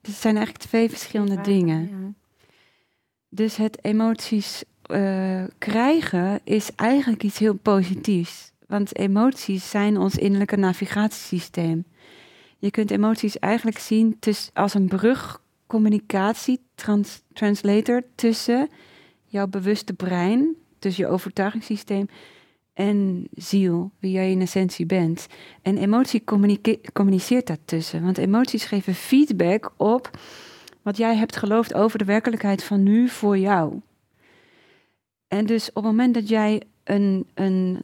S2: Dus het zijn eigenlijk twee verschillende dingen.
S1: Ja.
S2: Dus het emoties eh, krijgen is eigenlijk iets heel positiefs. Want emoties zijn ons innerlijke navigatiesysteem. Je kunt emoties eigenlijk zien als een brug communicatie, trans- translator tussen jouw bewuste brein, tussen je overtuigingssysteem en ziel, wie jij in essentie bent. En emotie communiceert daartussen. Want emoties geven feedback op wat jij hebt geloofd over de werkelijkheid van nu voor jou. En dus op het moment dat jij een, een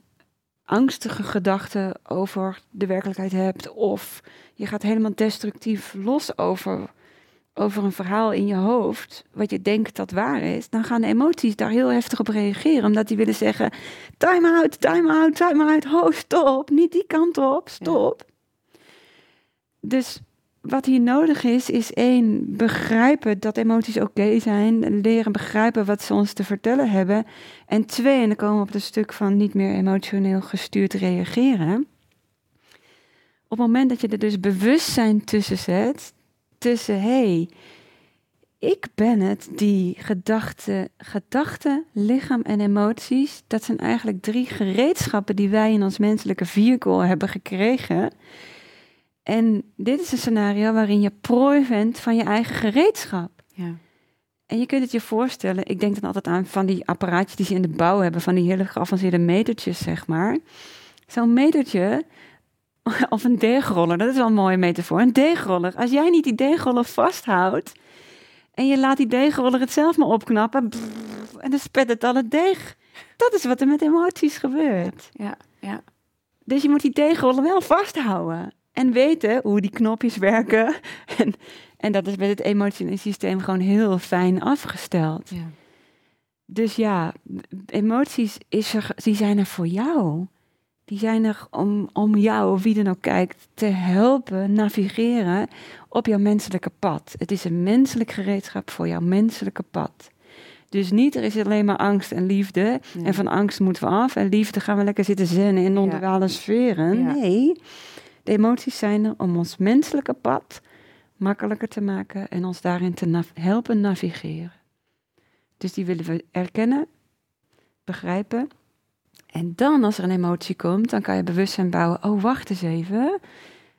S2: angstige gedachte over de werkelijkheid hebt, of je gaat helemaal destructief los over, over een verhaal in je hoofd, wat je denkt dat waar is, dan gaan de emoties daar heel heftig op reageren, omdat die willen zeggen: time out, time out, time out, ho, stop, niet die kant op, stop. Dus wat hier nodig is, is één, begrijpen dat emoties oké zijn. Leren begrijpen wat ze ons te vertellen hebben. En twee, en dan komen we op het stuk van niet meer emotioneel gestuurd reageren. Op het moment dat je er dus bewustzijn tussen zet, tussen hé, hey, ik ben het die gedachten, gedachten, lichaam en emoties, dat zijn eigenlijk drie gereedschappen die wij in ons menselijke vehicle hebben gekregen. En dit is een scenario waarin je prooi bent van je eigen gereedschap.
S1: Ja.
S2: En je kunt het je voorstellen, ik denk dan altijd aan van die apparaatjes die ze in de bouw hebben, van die hele geavanceerde metertjes, zeg maar. Zo'n metertje, of een deegroller, dat is wel een mooie metafoor. Een deegroller, als jij niet die deegroller vasthoudt en je laat die deegroller het zelf maar opknappen, brrr, en dan spet het al het deeg. Dat is wat er met emoties gebeurt.
S1: Ja, ja.
S2: Dus je moet die deegroller wel vasthouden. En weten hoe die knopjes werken. En, en dat is met het emotionele systeem gewoon heel fijn afgesteld.
S1: ja.
S2: Dus ja, emoties is er, die zijn er voor jou. Die zijn er om, om jou, wie dan ook kijkt, te helpen navigeren op jouw menselijke pad. Het is een menselijk gereedschap voor jouw menselijke pad. Dus niet, er is alleen maar angst en liefde.
S1: Nee.
S2: En van angst moeten we af. En liefde gaan we lekker zitten zennen in onderwale sferen.
S1: Ja.
S2: Nee, de emoties zijn er om ons menselijke pad makkelijker te maken en ons daarin te nav- helpen navigeren. Dus die willen we erkennen, begrijpen. En dan, als er een emotie komt, dan kan je bewustzijn bouwen. Oh, wacht eens even.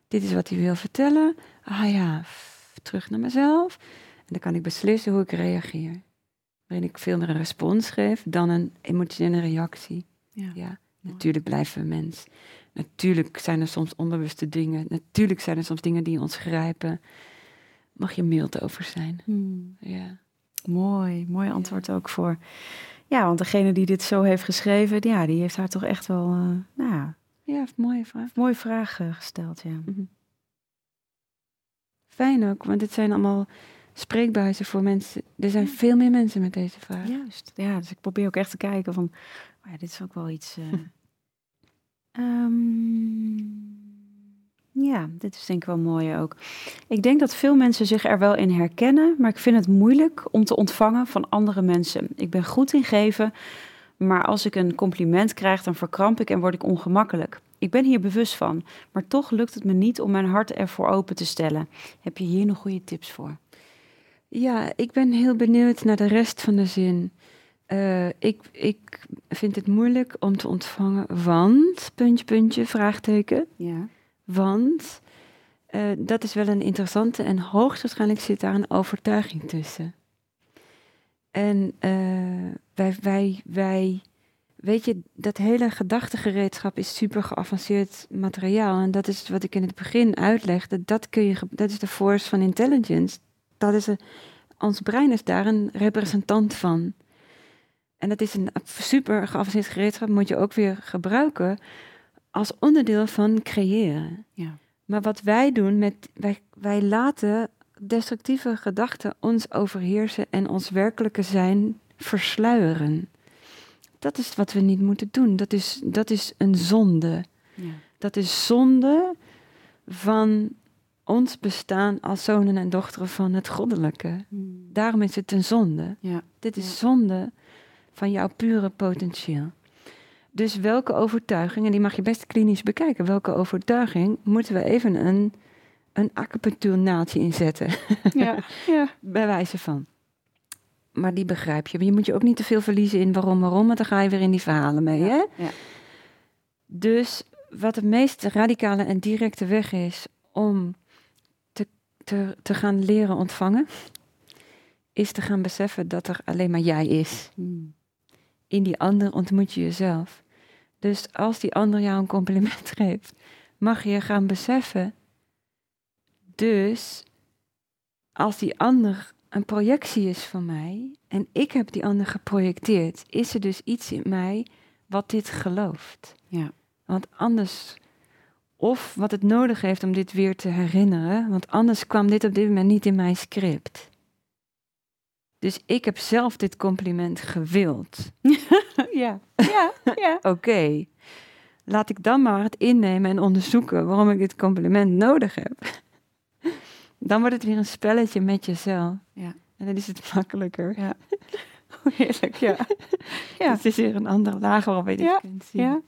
S2: Dit is wat hij wil vertellen. Ah ja, terug naar mezelf. En dan kan ik beslissen hoe ik reageer. Waarin ik veel meer een respons geef dan een emotionele reactie.
S1: Ja.
S2: Ja, natuurlijk blijven we mens. Natuurlijk zijn er soms onbewuste dingen. Natuurlijk zijn er soms dingen die ons grijpen. Mag je mild over zijn.
S1: Hmm.
S2: Ja.
S1: Mooi, mooi antwoord ook voor. Ja, want degene die dit zo heeft geschreven, ja, die heeft haar toch echt wel, eh, nou, ja,
S2: Ja, mooie vraag.
S1: mooie vraag eh, gesteld, ja.
S2: Mhm. Fijn ook, want dit zijn allemaal spreekbuizen voor mensen. Er zijn
S1: Ja.
S2: veel meer mensen met deze vraag.
S1: Juist, ja, dus ik probeer ook echt te kijken van, oh ja, dit is ook wel iets. eh, ehm, ja, dit is denk ik wel mooi ook. Ik denk dat veel mensen zich er wel in herkennen, maar ik vind het moeilijk om te ontvangen van andere mensen. Ik ben goed in geven, maar als ik een compliment krijg, dan verkramp ik en word ik ongemakkelijk. Ik ben hier bewust van, maar toch lukt het me niet om mijn hart ervoor open te stellen. Heb je hier nog goede tips voor?
S2: Ja, ik ben heel benieuwd naar de rest van de zin. Eh, ik, ik vind het moeilijk om te ontvangen, want, puntje, puntje, vraagteken.
S1: Ja.
S2: Want Eh, dat is wel een interessante en hoogstwaarschijnlijk zit daar een overtuiging tussen. En uh, wij, wij, wij, weet je, dat hele gedachtegereedschap is super geavanceerd materiaal. En dat is wat ik in het begin uitlegde. Dat, kun je, dat is de force van intelligence. Dat is een, ons brein is daar een representant van. En dat is een super geavanceerd gereedschap, moet je ook weer gebruiken als onderdeel van creëren.
S1: Ja.
S2: Maar wat wij doen, met, wij, wij laten destructieve gedachten ons overheersen en ons werkelijke zijn versluieren. Dat is wat we niet moeten doen. Dat is, dat is een zonde.
S1: Ja.
S2: Dat is zonde van ons bestaan als zonen en dochteren van het goddelijke.
S1: Hmm.
S2: Daarom is het een zonde.
S1: Ja.
S2: Dit is
S1: Ja.
S2: zonde van jouw pure potentieel. Dus welke overtuiging, en die mag je best klinisch bekijken, welke overtuiging moeten we even een, een acupunctuurnaaltje inzetten,
S1: Ja. ja.
S2: bij wijze van. Maar die begrijp je. Maar je moet je ook niet te veel verliezen in waarom, waarom, want dan ga je weer in die verhalen mee. Hè?
S1: Ja.
S2: Dus wat de meest radicale en directe weg is om te, te, te gaan leren ontvangen, is te gaan beseffen dat er alleen maar jij is.
S1: Hmm.
S2: In die ander ontmoet je jezelf. Dus als die ander jou een compliment geeft, mag je gaan beseffen. Dus als die ander een projectie is van mij en ik heb die ander geprojecteerd, is er dus iets in mij wat dit gelooft.
S1: Ja.
S2: Want anders, of wat het nodig heeft om dit weer te herinneren, want anders kwam dit op dit moment niet in mijn script. Dus ik heb zelf dit compliment gewild.
S1: ja. Ja. Ja.
S2: Oké, laat ik dan maar het innemen en onderzoeken waarom ik dit compliment nodig heb. Dan wordt het weer een spelletje met jezelf.
S1: Ja.
S2: En dan is het makkelijker.
S1: Ja. Heerlijk, ja. Ja.
S2: Het is weer een andere laag waarop je dit
S1: Ja,
S2: kunt zien.
S1: Ja,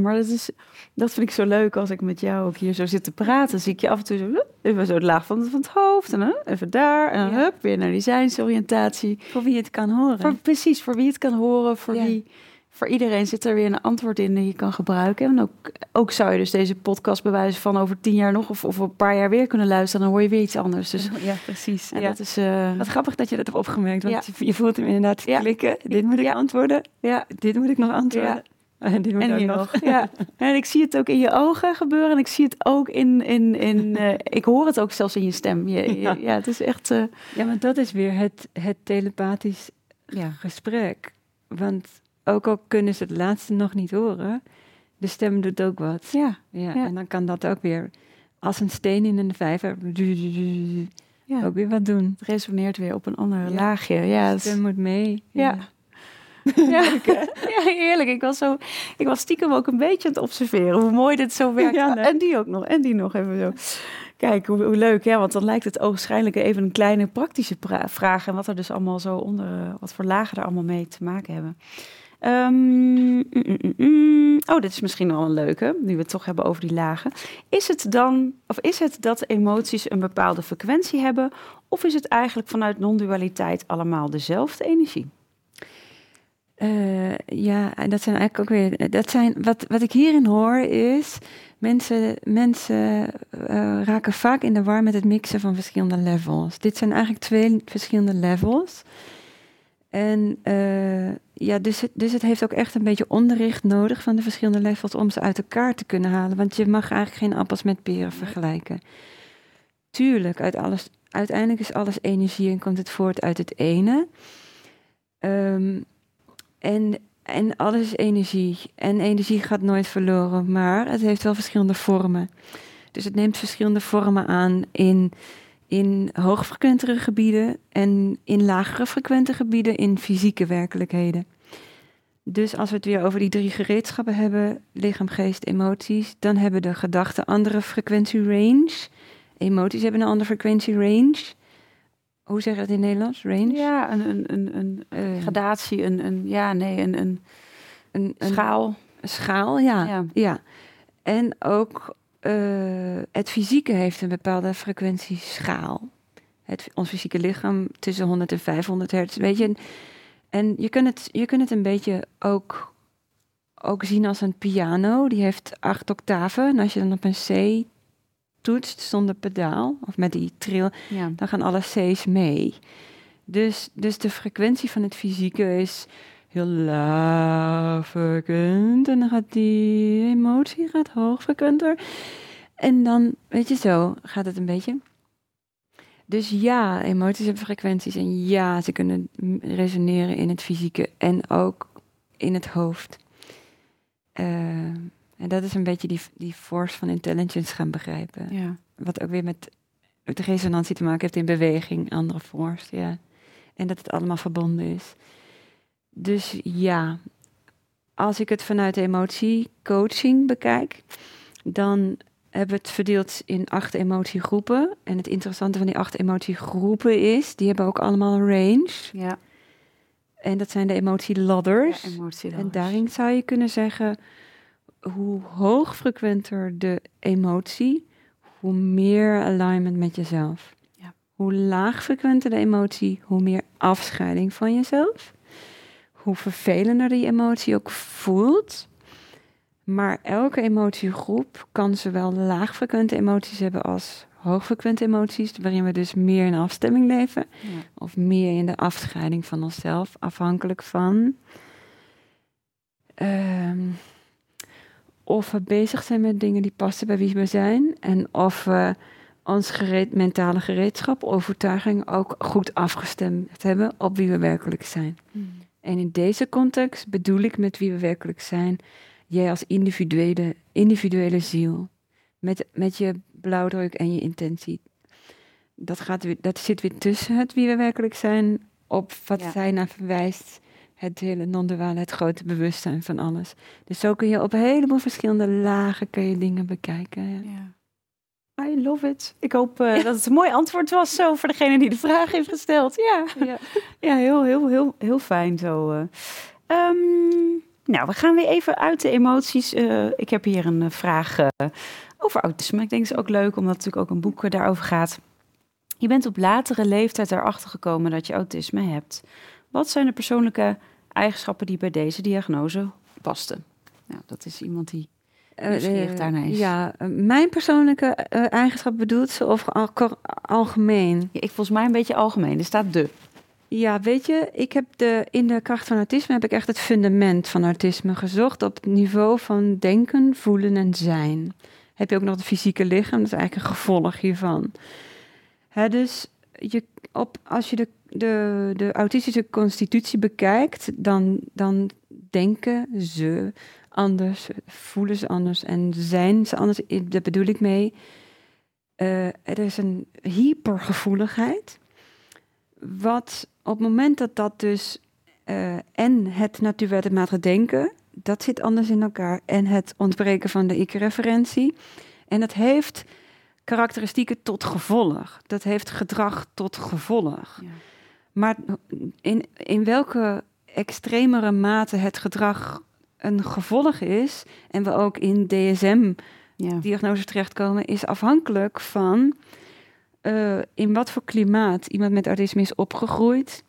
S1: maar, dat, is, dat vind ik zo leuk als ik met jou ook hier zo zit te praten. Zie ik je af en toe zo, hup, even zo de laag van, van het hoofd en dan even daar. En dan
S2: Ja.
S1: hup, weer naar die zijnsoriëntatie.
S2: Voor wie het kan horen.
S1: Voor, precies, voor wie het kan horen, voor wie... Voor iedereen zit er weer een antwoord in die je kan gebruiken. En ook, ook zou je dus deze podcast bewijzen van over tien jaar nog... of, of een paar jaar weer kunnen luisteren. Dan hoor je weer iets anders. Dus
S2: ja, precies.
S1: en
S2: Ja.
S1: dat is... eh,
S2: Wat grappig dat je dat hebt opgemerkt, want
S1: Ja.
S2: je- voelt hem inderdaad klikken. Dit moet ik antwoorden,
S1: ja,
S2: dit moet ik nog antwoorden. En dit moet
S1: En
S2: nog.
S1: nog. Ja. En ik zie het ook in je ogen gebeuren. En ik zie het ook in. in, in eh, ik hoor het ook zelfs in je stem. Je, je-
S2: Ja.
S1: ja. het is echt. eh,
S2: Ja, want dat is weer het, het telepathisch
S1: ja.
S2: gesprek. Want ook al kunnen ze het laatste nog niet horen, de stem doet ook wat.
S1: Ja.
S2: Ja,
S1: Ja.
S2: En dan kan dat ook weer als een steen in een vijver
S1: ja.
S2: ook weer wat doen.
S1: Het resoneert weer op een ander
S2: Ja.
S1: laagje. Ja,
S2: De stem moet mee.
S1: Ja. ja. ja, heerlijk. Ik was, zo, ik was stiekem ook een beetje aan het observeren hoe mooi dit zo werkt.
S2: Nee.
S1: En die ook nog. En die nog even zo. Kijk, hoe, hoe leuk. Ja, want dan lijkt het ogenschijnlijk even een kleine praktische pra- vraag. En wat er dus allemaal zo onder, wat voor lagen er allemaal mee te maken hebben. Ehm, mm, mm, mm. Oh, dit is misschien wel een leuke, nu we het toch hebben over die lagen. Is het dan, of is het dat emoties een bepaalde frequentie hebben, of is het eigenlijk vanuit non-dualiteit allemaal dezelfde energie?
S2: Eh, ja, dat zijn eigenlijk ook weer. Dat zijn, wat, wat ik hierin hoor is. Mensen, mensen eh, raken vaak in de war met het mixen van verschillende levels. Dit zijn eigenlijk twee verschillende levels. En eh, ja, dus het, dus het heeft ook echt een beetje onderricht nodig van de verschillende levels om ze uit elkaar te kunnen halen. Want je mag eigenlijk geen appels met peren vergelijken. Tuurlijk, uit alles, uiteindelijk is alles energie en komt het voort uit het ene. Ehm, en, en alles is energie. En energie gaat nooit verloren, maar het heeft wel verschillende vormen. Dus het neemt verschillende vormen aan in, in hoogfrequentere gebieden en in lagere frequente gebieden in fysieke werkelijkheden. Dus als we het weer over die drie gereedschappen hebben, lichaam, geest, emoties, dan hebben de gedachten andere frequentierange. Emoties hebben een andere frequentierange. Hoe zeg je dat in het Nederlands? Range?
S1: Ja, een, een, een, een
S2: Eh,
S1: gradatie, een, een, ja, nee, een, een
S2: een, een
S1: schaal.
S2: schaal, ja.
S1: Ja.
S2: ja. En ook eh, het fysieke heeft een bepaalde frequentieschaal. Het, ons fysieke lichaam tussen 100 en 500 hertz, weet je. En, en je, kunt het, je kunt het een beetje ook, ook zien als een piano. Die heeft acht octaven. En als je dan op een toetst zonder pedaal, of met die trill,
S1: Ja.
S2: dan gaan alle C's mee. Dus, dus de frequentie van het fysieke is heel laag. En dan gaat die emotie gaat hoog frequenter. En dan, weet je zo, gaat het een beetje. Dus ja, emoties hebben frequenties. En ja, ze kunnen resoneren in het fysieke en ook in het hoofd. Eh, en dat is een beetje die, die force van intelligence gaan begrijpen.
S1: Ja.
S2: Wat ook weer met, met de resonantie te maken heeft in beweging, andere force, ja. En dat het allemaal verbonden is. Dus ja, als ik het vanuit emotiecoaching bekijk, dan hebben we het verdeeld in acht emotiegroepen. En het interessante van die acht emotiegroepen is, die hebben ook allemaal een range.
S1: Ja.
S2: En dat zijn de emotieladders.
S1: Ja,
S2: En daarin zou je kunnen zeggen, hoe hoogfrequenter de emotie, hoe meer alignment met jezelf.
S1: Ja.
S2: Hoe laagfrequenter de emotie, hoe meer afscheiding van jezelf. Hoe vervelender die emotie ook voelt. Maar elke emotiegroep kan zowel laagfrequente emoties hebben als hoogfrequente emoties, waarin we dus meer in afstemming leven
S1: Ja.
S2: of meer in de afscheiding van onszelf, afhankelijk van ehm, of we bezig zijn met dingen die passen bij wie we zijn en of we ons gereed, mentale gereedschap, overtuiging ook goed afgestemd hebben op wie we werkelijk zijn.
S1: Hmm.
S2: En in deze context bedoel ik met wie we werkelijk zijn, jij als individuele, individuele ziel, met, met je blauwdruk en je intentie. Dat, gaat weer, dat zit weer tussen het wie we werkelijk zijn, op wat
S1: Ja.
S2: zij naar verwijst, het hele non-duale, het grote bewustzijn van alles. Dus zo kun je op een heleboel verschillende lagen kun je dingen bekijken. Ja.
S1: Ja. I love it. Ik hoop eh, dat het een mooi antwoord was zo voor degene die de vraag heeft gesteld. Ja,
S2: Ja.
S1: ja heel, heel, heel, heel fijn zo. eh. Ehm, nou, we gaan weer even uit de emoties. Eh, ik heb hier een vraag over autisme. Ik denk het is ook leuk, omdat natuurlijk ook een boek daarover gaat. Je bent op latere leeftijd erachter gekomen dat je autisme hebt. Wat zijn de persoonlijke eigenschappen die bij deze diagnose pasten? Nou, dat is iemand die Nieuwsgierig
S2: eh,
S1: is.
S2: Ja, eh, mijn persoonlijke eh, eigenschap bedoelt ze of al, algemeen?
S1: Ja, ik volgens mij een beetje algemeen. Er staat de.
S2: Ja, weet je, ik heb de, in de kracht van autisme heb ik echt het fundament van autisme gezocht op het niveau van denken, voelen en zijn. Heb je ook nog het fysieke lichaam, dat is eigenlijk een gevolg hiervan. Hè, dus je, op, als je de, de, de autistische constitutie bekijkt, dan, dan denken ze anders, voelen ze anders en zijn ze anders. Daar bedoel ik mee. eh, er is een hypergevoeligheid. Wat op het moment dat dat dus eh, en het natuurwetmatige denken, dat zit anders in elkaar. En het ontbreken van de ik-referentie. En dat heeft karakteristieken tot gevolg. Dat heeft gedrag tot gevolg.
S1: Ja.
S2: Maar in, in welke extremere mate het gedrag een gevolg is, en we ook in DSM-diagnoses
S1: Ja.
S2: terechtkomen, is afhankelijk van eh, in wat voor klimaat iemand met autisme is opgegroeid,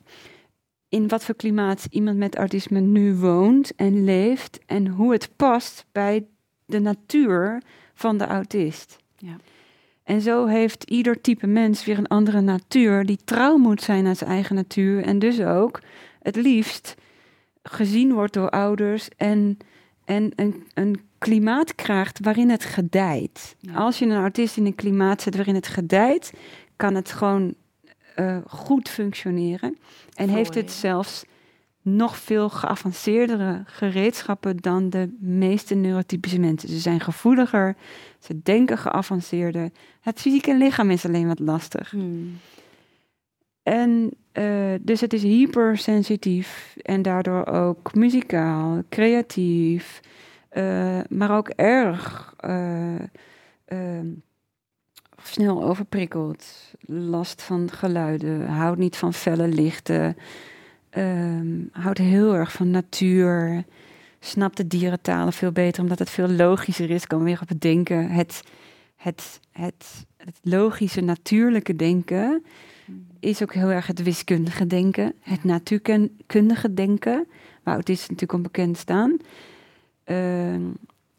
S2: in wat voor klimaat iemand met autisme nu woont en leeft, en hoe het past bij de natuur van de autist.
S1: Ja.
S2: En zo heeft ieder type mens weer een andere natuur die trouw moet zijn aan zijn eigen natuur en dus ook het liefst gezien wordt door ouders en, en een, een klimaat krijgt waarin het gedijt.
S1: Ja.
S2: Als je een autist in een klimaat zet waarin het gedijt, kan het gewoon eh, goed functioneren. En heeft het zelfs nog veel geavanceerdere gereedschappen dan de meeste neurotypische mensen. Ze zijn gevoeliger, ze denken geavanceerder. Het fysieke lichaam is alleen wat lastig.
S1: Hmm.
S2: En eh, dus het is hypersensitief en daardoor ook muzikaal, creatief, eh, maar ook erg ehm, snel overprikkeld, last van geluiden, houdt niet van felle lichten, ehm, houdt heel erg van natuur, snapt de dierentalen veel beter omdat het veel logischer is, kan weer op het denken, het, het, het, het logische, natuurlijke denken is ook heel erg het wiskundige denken, het natuurkundige denken, waar autisten natuurlijk onbekend staan. Ehm,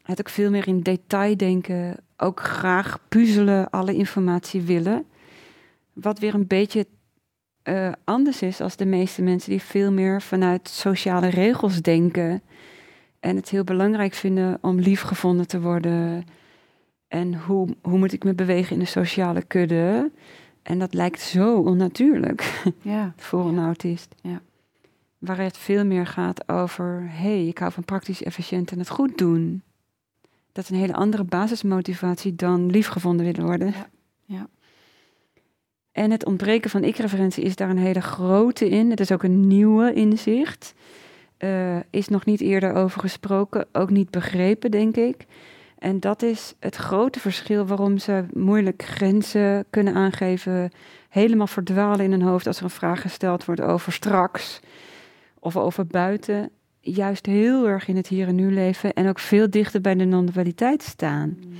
S2: het ook veel meer in detail denken, ook graag puzzelen, alle informatie willen. Wat weer een beetje uh, anders is als de meeste mensen die veel meer vanuit sociale regels denken. En het heel belangrijk vinden om liefgevonden te worden. En hoe, hoe moet ik me bewegen in de sociale kudde? En dat lijkt zo onnatuurlijk ja. voor een autist. Ja. Waar het veel meer gaat over, hé, hey, ik hou van praktisch, efficiënt en het goed doen. Dat is een hele andere basismotivatie dan liefgevonden willen worden. Ja. ja. En het ontbreken van ik-referentie is daar een hele grote in. Het is ook een nieuwe inzicht. Uh, is nog niet eerder over gesproken, ook niet begrepen, denk ik. En dat is het grote verschil waarom ze moeilijk grenzen kunnen aangeven, helemaal verdwalen in hun hoofd als er een vraag gesteld wordt over straks of over buiten. Juist heel erg in het hier en nu leven en ook veel dichter bij de non-dualiteit staan. Mm.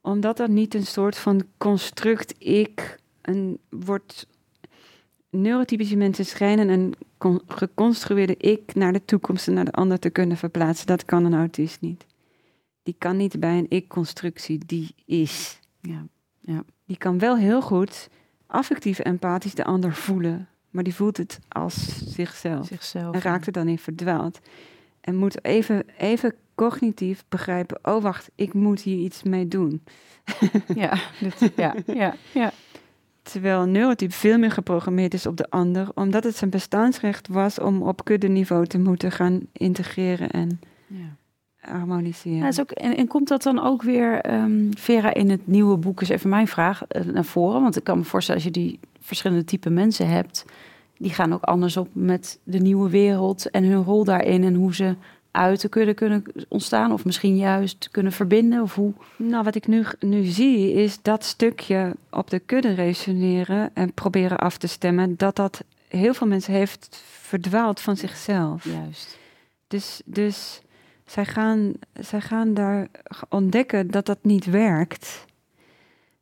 S2: Omdat er niet een soort van construct ik een wordt neurotypische mensen schijnen een geconstrueerde ik naar de toekomst en naar de ander te kunnen verplaatsen. Dat kan een autist niet. Die kan niet bij een ik-constructie die is. Ja. Ja. Die kan wel heel goed affectief empathisch de ander voelen, maar die voelt het als zichzelf. zichzelf en raakt er dan in verdwaald. En moet even, even cognitief begrijpen: oh wacht, ik moet hier iets mee doen.
S1: ja, dit, ja, ja, ja.
S2: Terwijl een neurotype veel meer geprogrammeerd is op de ander, omdat het zijn bestaansrecht was om op kuddeniveau te moeten gaan integreren en ja. Harmoniseren.
S1: Ja, is ook, en, en, komt dat dan ook weer, um, Vera, in het nieuwe boek, is even mijn vraag, uh, naar voren? Want ik kan me voorstellen, als je die verschillende type mensen hebt, die gaan ook anders op met de nieuwe wereld en hun rol daarin en hoe ze uit te kunnen, kunnen ontstaan? Of misschien juist kunnen verbinden? Of hoe?
S2: Nou, wat ik nu, nu zie is dat stukje op de kudde resoneren en proberen af te stemmen, dat dat heel veel mensen heeft verdwaald van zichzelf.
S1: Juist.
S2: Dus, dus zij, gaan, zij gaan daar ontdekken dat dat niet werkt.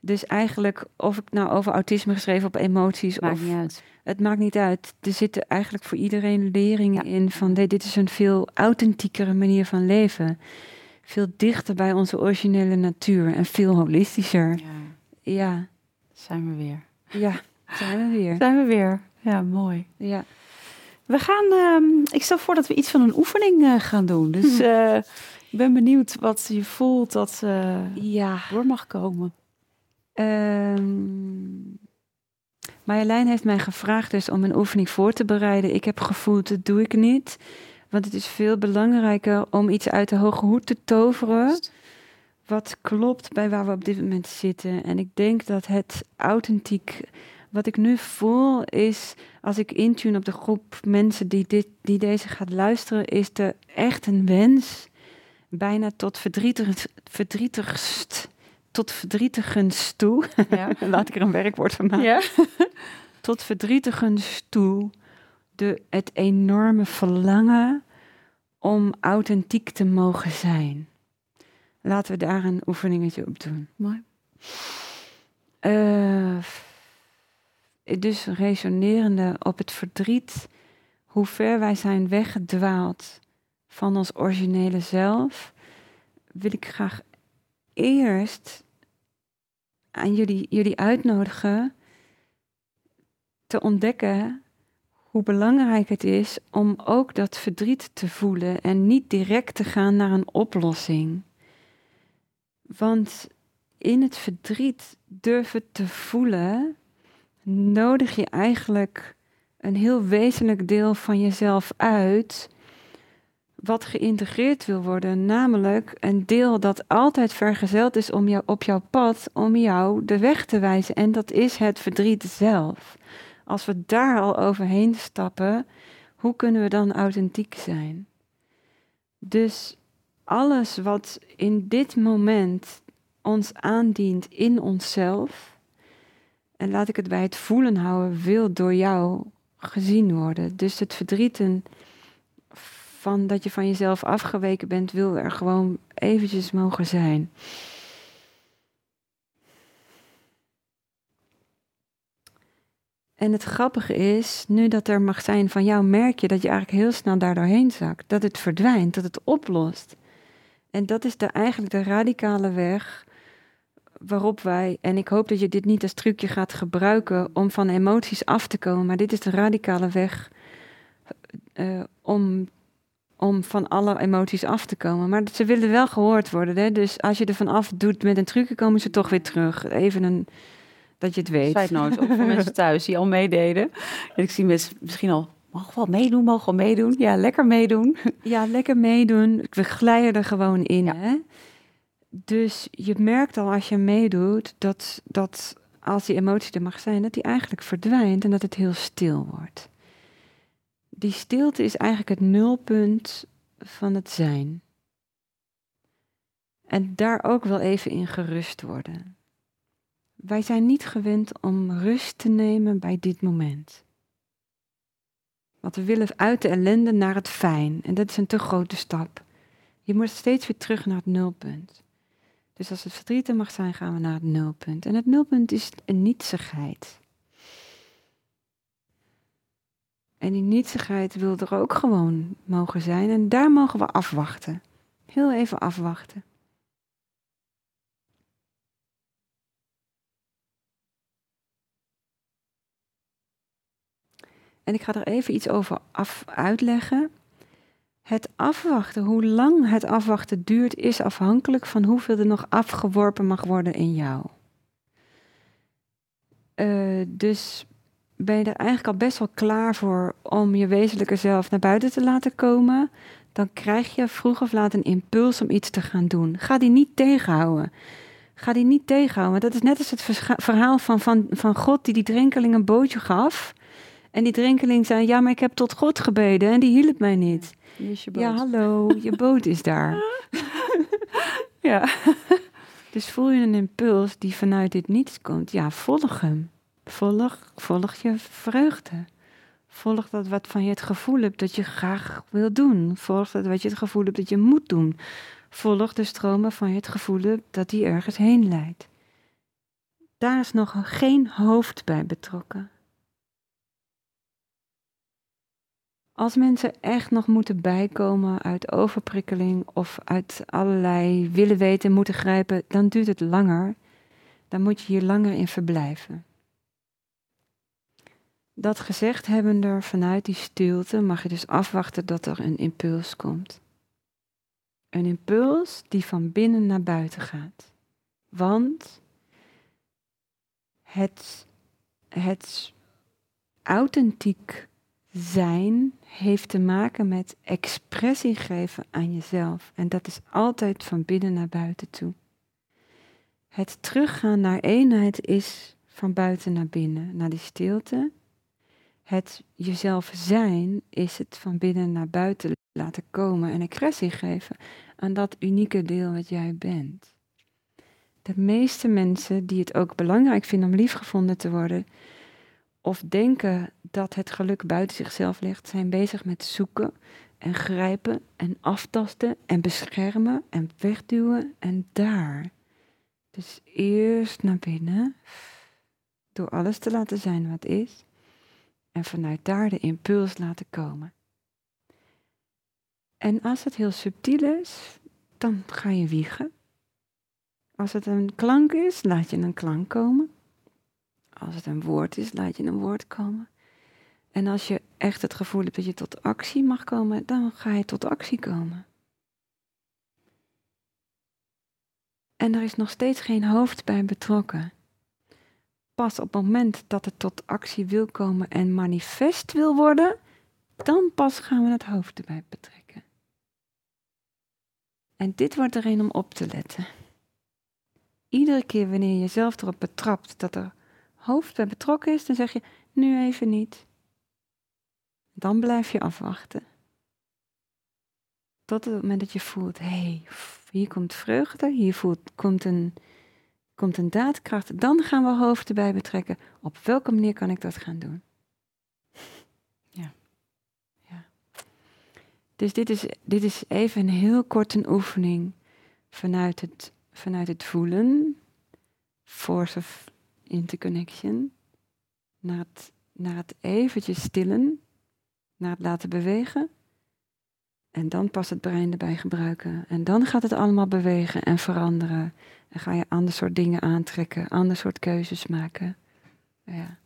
S2: Dus eigenlijk, of ik nou over autisme geschreven op emoties
S1: Maakt
S2: of
S1: niet uit.
S2: Het maakt niet uit. Er zitten eigenlijk voor iedereen leringen in van dit is een veel authentiekere manier van leven. Veel dichter bij onze originele natuur en veel holistischer. Ja. ja.
S1: Zijn we weer.
S2: Ja, zijn we weer.
S1: Zijn we weer. Ja, mooi.
S2: Ja.
S1: We gaan, uh, ik stel voor dat we iets van een oefening uh, gaan doen. Dus uh, ik ben benieuwd wat je voelt dat uh, ja. door mag komen.
S2: Um, Marjolein heeft mij gevraagd dus om een oefening voor te bereiden. Ik heb gevoeld, dat doe ik niet. Want het is veel belangrijker om iets uit de hoge hoed te toveren. Wat klopt bij waar we op dit moment zitten. En ik denk dat het authentiek. Wat ik nu voel is, als ik intune op de groep mensen die, dit, die deze gaat luisteren, is er echt een wens, bijna tot verdrietig, verdrietigst tot verdrietigens toe. Ja. Laat ik er een werkwoord van maken. Ja. tot verdrietigens toe. De, het enorme verlangen om authentiek te mogen zijn. Laten we daar een oefeningetje op doen.
S1: Mooi.
S2: Uh, dus resonerende op het verdriet, hoe ver wij zijn weggedwaald van ons originele zelf, wil ik graag eerst aan jullie, jullie uitnodigen te ontdekken hoe belangrijk het is om ook dat verdriet te voelen en niet direct te gaan naar een oplossing. Want in het verdriet durven te voelen, nodig je eigenlijk een heel wezenlijk deel van jezelf uit wat geïntegreerd wil worden, namelijk een deel dat altijd vergezeld is om jou, op jouw pad, om jou de weg te wijzen. En dat is het verdriet zelf. Als we daar al overheen stappen, hoe kunnen we dan authentiek zijn? Dus alles wat in dit moment ons aandient in onszelf, en laat ik het bij het voelen houden, wil door jou gezien worden. Dus het verdrieten van dat je van jezelf afgeweken bent, wil er gewoon eventjes mogen zijn. En het grappige is, nu dat er mag zijn van jou, merk je dat je eigenlijk heel snel daar doorheen zakt. Dat het verdwijnt, dat het oplost. En dat is de, eigenlijk de radicale weg waarop wij, en ik hoop dat je dit niet als trucje gaat gebruiken om van emoties af te komen, maar dit is de radicale weg uh, om, om van alle emoties af te komen. Maar ze willen wel gehoord worden. Hè? Dus als je er van af doet met een trucje, komen ze toch weer terug. Even een, dat je het weet.
S1: Side note, ook voor mensen thuis die al meededen. En ik zie mensen misschien al, mogen wel meedoen, mogen wel meedoen. Ja, lekker meedoen.
S2: Ja, lekker meedoen. We glijden er gewoon in. Hè? Dus je merkt al als je meedoet, dat, dat als die emotie er mag zijn, dat die eigenlijk verdwijnt en dat het heel stil wordt. Die stilte is eigenlijk het nulpunt van het zijn. En daar ook wel even in gerust worden. Wij zijn niet gewend om rust te nemen bij dit moment. Want we willen uit de ellende naar het fijn. En dat is een te grote stap. Je moet steeds weer terug naar het nulpunt. Dus als het verdriet er mag zijn, gaan we naar het nulpunt. En het nulpunt is een nietsigheid. En die nietsigheid wil er ook gewoon mogen zijn. En daar mogen we afwachten. Heel even afwachten. En ik ga er even iets over af uitleggen. Het afwachten, hoe lang het afwachten duurt, is afhankelijk van hoeveel er nog afgeworpen mag worden in jou. Uh, dus ben je er eigenlijk al best wel klaar voor om je wezenlijke zelf naar buiten te laten komen, dan krijg je vroeg of laat een impuls om iets te gaan doen. Ga die niet tegenhouden. Ga die niet tegenhouden. Dat is net als het verhaal van, van, van God die die drenkeling een bootje gaf. En die drenkeling zei, ja, maar ik heb tot God gebeden en die hielp mij niet. Ja, hallo, je boot is daar. ja. Dus voel je een impuls die vanuit dit niets komt, ja, volg hem. Volg, volg je vreugde. Volg dat wat van je het gevoel hebt dat je graag wil doen. Volg dat wat je het gevoel hebt dat je moet doen. Volg de stromen van je het gevoel hebt dat die ergens heen leidt. Daar is nog geen hoofd bij betrokken. Als mensen echt nog moeten bijkomen uit overprikkeling of uit allerlei willen weten, moeten grijpen, dan duurt het langer. Dan moet je hier langer in verblijven. Dat gezegd hebbende, vanuit die stilte mag je dus afwachten dat er een impuls komt. Een impuls die van binnen naar buiten gaat. Want het, het authentiek zijn heeft te maken met expressie geven aan jezelf. En dat is altijd van binnen naar buiten toe. Het teruggaan naar eenheid is van buiten naar binnen, naar die stilte. Het jezelf zijn is het van binnen naar buiten laten komen en expressie geven aan dat unieke deel wat jij bent. De meeste mensen die het ook belangrijk vinden om liefgevonden te worden, of denken dat het geluk buiten zichzelf ligt, zijn bezig met zoeken en grijpen en aftasten en beschermen en wegduwen en daar. Dus eerst naar binnen, door alles te laten zijn wat is, en vanuit daar de impuls laten komen. En als het heel subtiel is, dan ga je wiegen. Als het een klank is, laat je een klank komen. Als het een woord is, laat je een woord komen. En als je echt het gevoel hebt dat je tot actie mag komen, dan ga je tot actie komen. En er is nog steeds geen hoofd bij betrokken. Pas op het moment dat het tot actie wil komen en manifest wil worden, dan pas gaan we het hoofd erbij betrekken. En dit wordt er een om op te letten. Iedere keer wanneer je jezelf erop betrapt dat er hoofd bij betrokken is, dan zeg je nu even niet. Dan blijf je afwachten. Tot het moment dat je voelt, hé, hey, hier komt vreugde, hier voelt, komt, een, komt een daadkracht. Dan gaan we hoofd erbij betrekken. Op welke manier kan ik dat gaan doen? Ja. ja. Dus dit is, dit is even een heel korte oefening vanuit het, vanuit het voelen. Of interconnection. Naar het, naar het eventjes stillen naar het laten bewegen. En dan pas het brein erbij gebruiken. En dan gaat het allemaal bewegen en veranderen. En ga je ander soort dingen aantrekken, ander soort keuzes maken. Ja.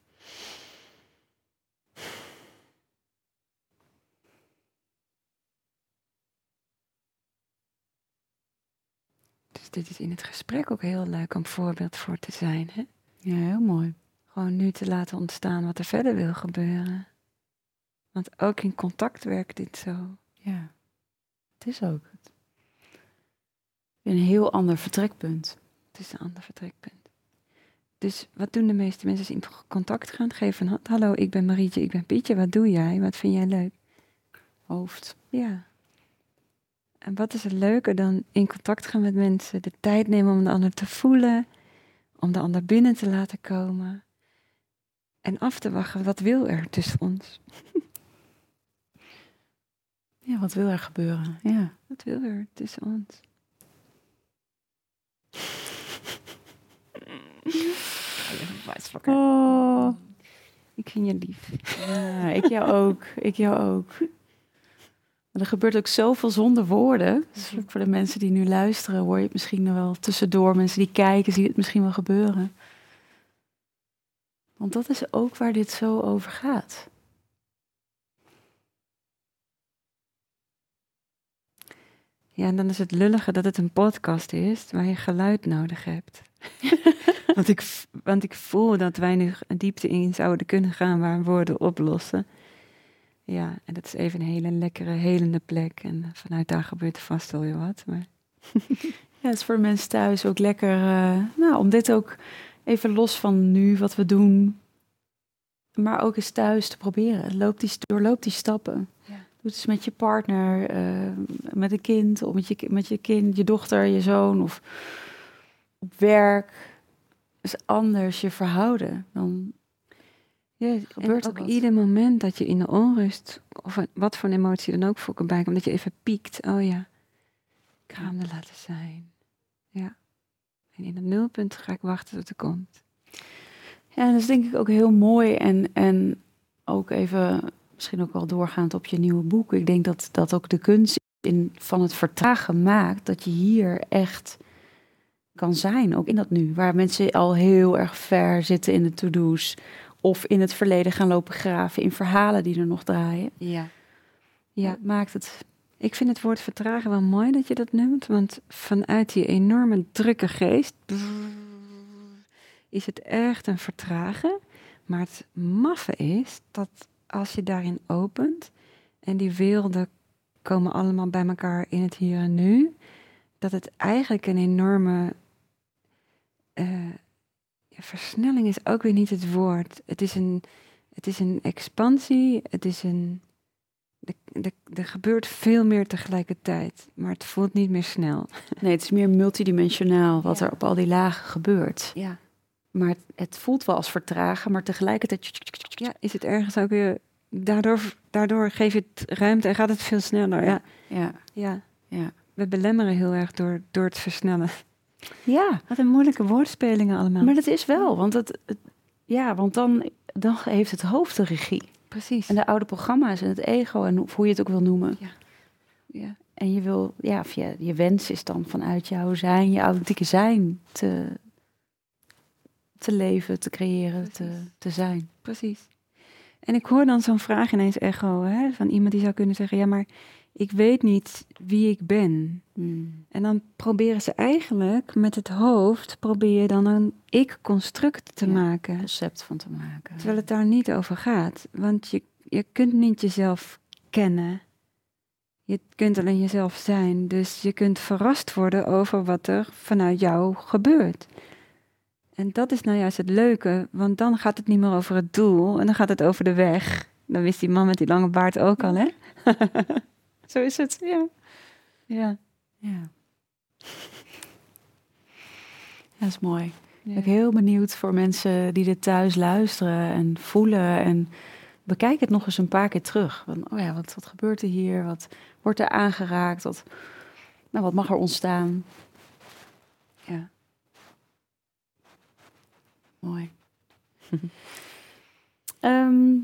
S2: Dus dit is in het gesprek ook heel leuk om voorbeeld voor te zijn. Hè?
S1: Ja, heel mooi.
S2: Gewoon nu te laten ontstaan wat er verder wil gebeuren. Want ook in contact werkt dit zo.
S1: Ja, het is ook. Een heel ander vertrekpunt.
S2: Het is een ander vertrekpunt. Dus wat doen de meeste mensen als in contact gaan? Geven een hand. Hallo, ik ben Marietje, ik ben Pietje. Wat doe jij? Wat vind jij leuk?
S1: Hoofd.
S2: Ja. En wat is het leuker dan in contact gaan met mensen, de tijd nemen om de ander te voelen, om de ander binnen te laten komen en af te wachten, wat wil er tussen ons?
S1: Ja, wat wil er gebeuren? Ja.
S2: Wat wil er tussen ons?
S1: Oh,
S2: Ik vind je lief.
S1: ja, ik jou ook. Ik jou ook. Maar er gebeurt ook zoveel zonder woorden. Dus voor de mensen die nu luisteren, hoor je het misschien nog wel tussendoor. Mensen die kijken, zien het misschien wel gebeuren. Want dat is ook waar dit zo over gaat.
S2: Ja, en dan is het lullige dat het een podcast is waar je geluid nodig hebt. want, ik, want ik voel dat wij nu een diepte in zouden kunnen gaan waar woorden oplossen. Ja, en dat is even een hele lekkere, helende plek. En vanuit daar gebeurt er vast wel weer wat. Maar
S1: Ja, het is voor mensen thuis ook lekker eh, nou, om dit ook even los van nu, wat we doen. Maar ook eens thuis te proberen. Loop die, doorloop die stappen.
S2: Ja.
S1: Doe het eens met je partner, eh, met een kind, of met je, met je kind, je dochter, je zoon, of op werk. is anders je verhouden. Dan
S2: ja,
S1: Gebeurt
S2: en ook
S1: wat?
S2: ieder moment dat je in de onrust, of wat voor een emotie dan ook voor kan bij komt, dat je even piekt. Oh ja, ik ga hem er laten zijn. Ja. En in het nulpunt ga ik wachten tot er komt.
S1: Ja, dat is denk ik ook heel mooi. En, en ook even, misschien ook wel doorgaand op je nieuwe boek. Ik denk dat, dat ook de kunst in, van het vertragen maakt dat je hier echt kan zijn. Ook in dat nu, waar mensen al heel erg ver zitten in de to-do's. Of in het verleden gaan lopen graven in verhalen die er nog draaien.
S2: Ja.
S1: Ja, maakt het.
S2: ik vind het woord vertragen wel mooi dat je dat noemt, want vanuit die enorme drukke geest is het echt een vertragen. Maar het maffe is dat als je daarin opent en die werelden komen allemaal bij elkaar in het hier en nu, dat het eigenlijk een enorme eh, ja, versnelling is ook weer niet het woord. Het is een, het is een expansie, het is een. Er, gebeurt veel meer tegelijkertijd, maar het voelt niet meer snel.
S1: Nee, het is meer multidimensionaal wat
S2: Ja.
S1: er op al die lagen gebeurt.
S2: Ja.
S1: Maar het, het voelt wel als vertragen, maar tegelijkertijd...
S2: ja, is het ergens ook weer. Daardoor, daardoor geef je het ruimte en gaat het veel sneller. Ja,
S1: Ja,
S2: ja.
S1: ja.
S2: We belemmeren heel erg door, door het versnellen.
S1: Ja
S2: Wat een moeilijke woordspelingen allemaal.
S1: Maar dat is wel, want, het, het- ja, want dan, dan heeft het hoofd de regie.
S2: Precies.
S1: En de oude programma's en het ego en hoe hoe je het ook wil noemen.
S2: ja.
S1: En je wil, ja, of je, je wens is dan vanuit jouw zijn, je authentieke zijn te, te leven, te creëren, te, te zijn.
S2: Precies. En ik hoor dan zo'n vraag ineens echo hè, van iemand die zou kunnen zeggen: Ja, maar ik weet niet wie ik ben.
S1: Hmm.
S2: En dan proberen ze eigenlijk met het hoofd, probeer je dan een ik-construct te
S1: Ja.
S2: maken.
S1: Concept van te maken.
S2: Terwijl het daar niet over gaat. Want je, je kunt niet jezelf kennen. Je kunt alleen jezelf zijn. Dus je kunt verrast worden over wat er vanuit jou gebeurt. En dat is nou juist het leuke, want dan gaat het niet meer over het doel en dan gaat het over de weg. Dan wist die man met die lange baard ook al, hè?
S1: Zo is het, ja.
S2: Ja.
S1: Ja, dat is mooi.
S2: ja.
S1: ben ik heel benieuwd voor mensen die dit thuis luisteren en voelen. En bekijk het nog eens een paar keer terug. Van, oh ja, wat, wat gebeurt er hier? Wat wordt er aangeraakt? Wat, nou, wat mag er ontstaan?
S2: ja.
S1: Mooi. Ehm,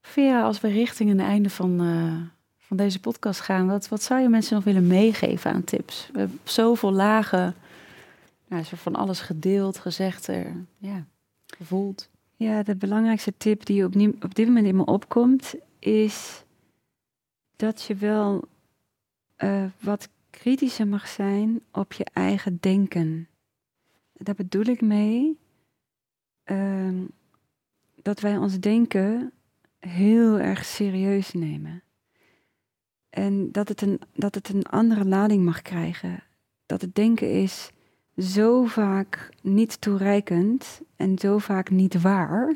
S1: Vera, als we richting een einde van, eh, van deze podcast gaan, wat, wat zou je mensen nog willen meegeven aan tips? We hebben zoveel lagen, nou, zo van alles gedeeld, gezegd, er, ja, gevoeld.
S2: Ja, de belangrijkste tip die op, op dit moment in me opkomt, is dat je wel uh, wat kritischer mag zijn op je eigen denken. Daar bedoel ik mee uh, dat wij ons denken heel erg serieus nemen. En dat het, een, dat het een andere lading mag krijgen. Dat het denken is zo vaak niet toereikend en zo vaak niet waar.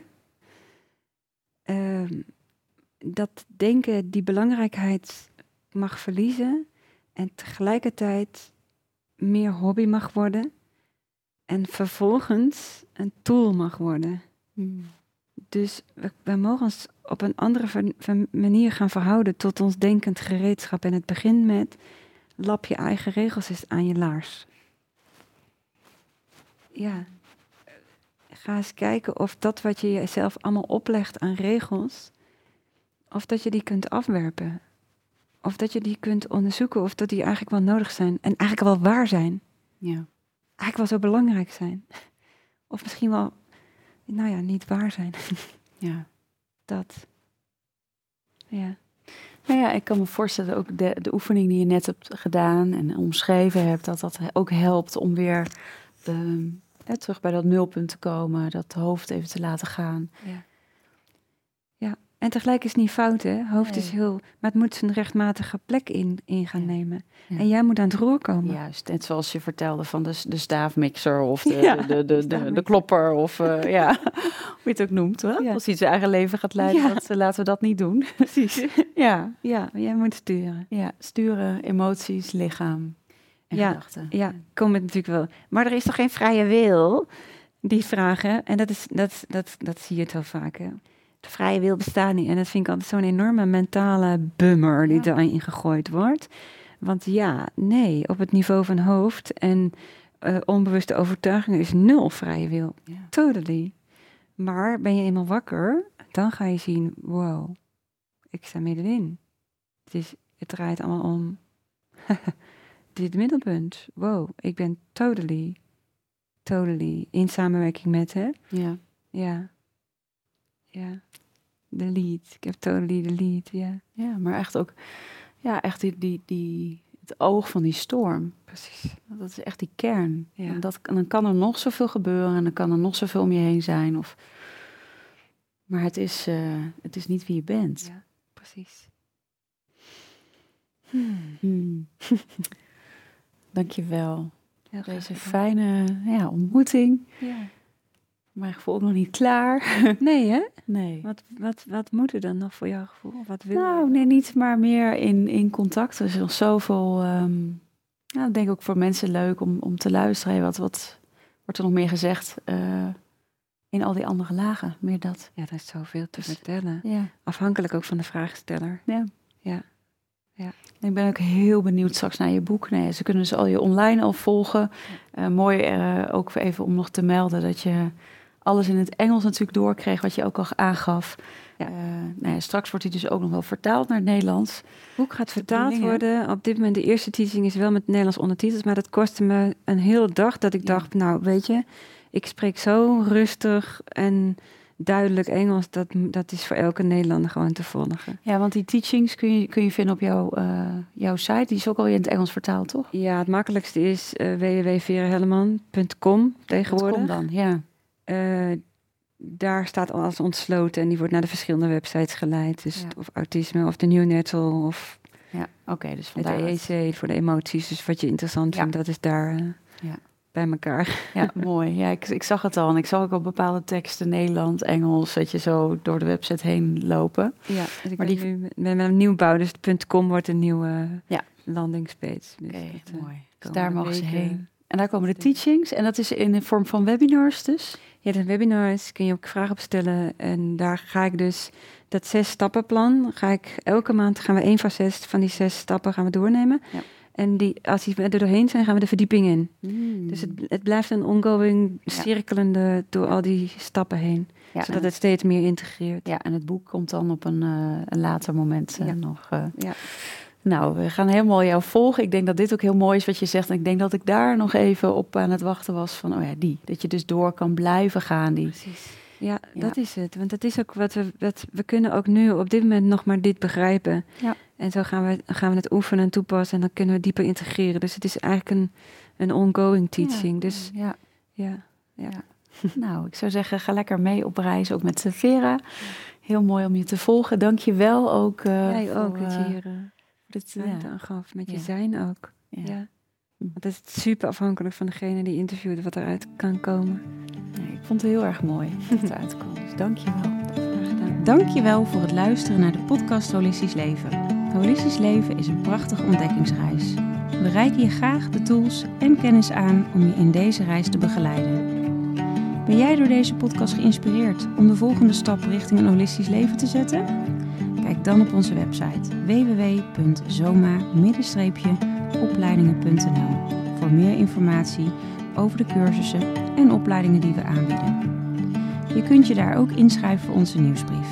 S2: Uh, dat denken die belangrijkheid mag verliezen en tegelijkertijd meer hobby mag worden en vervolgens een tool mag worden. Hmm. Dus we, we, mogen ons op een andere manier gaan verhouden tot ons denkend gereedschap. En het begint met lap je eigen regels eens aan je laars. Ja, ga eens kijken of dat wat je jezelf allemaal oplegt aan regels, of dat je die kunt afwerpen. Of dat je die kunt onderzoeken of dat die eigenlijk wel nodig zijn. En eigenlijk wel waar zijn.
S1: Ja.
S2: Eigenlijk wel zo belangrijk zijn. Of misschien wel, nou ja, niet waar zijn.
S1: Ja.
S2: Dat. Ja.
S1: Nou ja, ik kan me voorstellen ook de, de oefening die je net hebt gedaan en omschreven hebt, dat dat ook helpt om weer uh, terug bij dat nulpunt te komen, dat hoofd even te laten gaan.
S2: Ja. En tegelijk is het niet fout, hè? Hoofd is heel... Maar het moet zijn rechtmatige plek in, in gaan nemen. En jij moet aan het roer komen.
S1: Juist, net zoals je vertelde van de, de staafmixer of de, de, de, de, de, klopper of uh, ja, hoe je het ook noemt. Hè? Als hij zijn eigen leven gaat leiden, dat, laten we dat niet doen.
S2: Precies. ja. ja, jij moet sturen.
S1: Ja, sturen, emoties, lichaam en ja, gedachten.
S2: Ja, kom het natuurlijk wel. Maar er is toch geen vrije wil? Die vragen. En dat, is, dat, dat, dat zie je zo vaak, hè? De vrije wil bestaat niet. En dat vind ik altijd zo'n enorme mentale bummer die ja. erin gegooid wordt. Want ja, nee, op het niveau van hoofd en uh, onbewuste overtuigingen is nul vrije wil. Totally. Maar ben je eenmaal wakker, dan ga je zien, wow, ik sta middenin. Het, is, het draait allemaal om dit middelpunt. Wow, ik ben totally, totally in samenwerking met, hè?
S1: Ja.
S2: Ja. Ja de lead. Ik heb totally de lead, ja.
S1: Ja, maar echt ook, ja, echt die, die, die, het oog van die storm.
S2: Precies.
S1: Dat is echt die kern. Ja. En, dat, en dan kan er nog zoveel gebeuren en dan kan er nog zoveel om je heen zijn. Of, maar het is, uh, het is niet wie je bent.
S2: Ja, precies.
S1: Hmm. Hmm. Dank je wel. Deze fijne ja, ontmoeting.
S2: Ja.
S1: Mijn gevoel nog niet klaar.
S2: Nee, hè?
S1: Nee.
S2: Wat, wat, wat moet er dan nog voor jouw gevoel? Wat wil
S1: nou, nee, niet, maar meer in, in contact. Er is nog zoveel, um, nou, ik denk ook voor mensen leuk om, om te luisteren. Wat, wat wordt er nog meer gezegd uh, in al die andere lagen? Meer dat.
S2: Ja, er is zoveel te dus, vertellen.
S1: Ja.
S2: Afhankelijk ook van de vraagsteller.
S1: Ja.
S2: Ja. Ja.
S1: Ik ben ook heel benieuwd straks naar je boek. Nee, ze kunnen ze al je online al volgen. Uh, mooi uh, ook even om nog te melden dat je alles in het Engels natuurlijk doorkreeg, wat je ook al aangaf. Ja. Uh, nou ja, straks wordt hij dus ook nog wel vertaald naar het Nederlands.
S2: Het boek gaat vertaald worden. Op dit moment, de eerste teaching is wel met Nederlands ondertitels, maar dat kostte me een hele dag dat ik dacht, nou weet je, ik spreek zo rustig en duidelijk Engels, dat, dat is voor elke Nederlander gewoon te volgen.
S1: Ja, want die teachings kun je, kun je vinden op jouw, uh, jouw site. Die is ook al in het Engels vertaald, toch?
S2: Ja, het makkelijkste is uh, www.verehelleman.com tegenwoordig.
S1: dan, ja.
S2: Uh, daar staat alles ontsloten en die wordt naar de verschillende websites geleid. Dus of autisme of de New Nettle of
S1: ja, oké, dus
S2: het EEC voor de emoties. Dus wat je interessant vindt, dat is daar uh, ja. bij elkaar.
S1: Ja, mooi. Ja, ik, ik zag het al en ik zag ook al bepaalde teksten, Nederland, Engels, dat je zo door de website heen lopen.
S2: Ja, dus ik maar die nu met, een nieuwbouw, dus .com wordt een nieuwe ja. landingspage. Dus
S1: oké, okay, mooi. Dus daar mogen ze heen. En daar komen de teachings en dat is in de vorm van webinars dus?
S2: Ja, de webinars kun je ook vragen opstellen. En daar ga ik dus dat zes stappenplan, ga ik elke maand gaan we één van zes van die zes stappen gaan we doornemen. Ja. En die, als die er doorheen zijn, gaan we de verdieping in. Hmm. Dus het, het blijft een ongoing, cirkelende door al die stappen heen.
S3: Ja,
S2: zodat het steeds meer integreert.
S3: ja, en het boek komt dan op een, eh, een later moment eh, nog. eh.
S2: Ja.
S3: Nou, we gaan helemaal jou volgen. Ik denk dat dit ook heel mooi is wat je zegt. En ik denk dat ik daar nog even op aan het wachten was van, oh ja, die. Dat je dus door kan blijven gaan. Die.
S2: Precies. Ja,
S3: Ja.
S2: dat is het. Want dat is ook wat we, wat we kunnen ook nu op dit moment nog maar dit begrijpen.
S3: Ja.
S2: En zo gaan we, gaan we het oefenen en toepassen en dan kunnen we dieper integreren. Dus het is eigenlijk een, een ongoing teaching. Dus
S3: Ja.
S2: ja, ja.
S3: Nou, ik zou zeggen, ga lekker mee op reis, ook met Vera. Heel mooi om je te volgen. Dank je wel ook. eh,
S2: Jij
S3: voor,
S2: ook, dat je
S3: eh,
S2: hier eh,
S3: dit,
S2: ruimte
S3: ja,
S2: aan gaf met je zijn ook.
S3: ja.
S2: Ja. Want het is super afhankelijk van degene die interviewt wat eruit kan komen.
S3: Nee, ik vond het heel erg mooi dat het uitkwam. Dus dank je wel.
S2: Graag gedaan.
S1: Dankjewel voor het luisteren naar de podcast Holistisch Leven. Holistisch Leven is een prachtige ontdekkingsreis. We reiken je graag de tools en kennis aan om je in deze reis te begeleiden. Ben jij door deze podcast geïnspireerd om de volgende stap richting een holistisch leven te zetten? Kijk dan op onze website www.zoma-opleidingen.nl voor meer informatie over de cursussen en opleidingen die we aanbieden. Je kunt je daar ook inschrijven voor onze nieuwsbrief.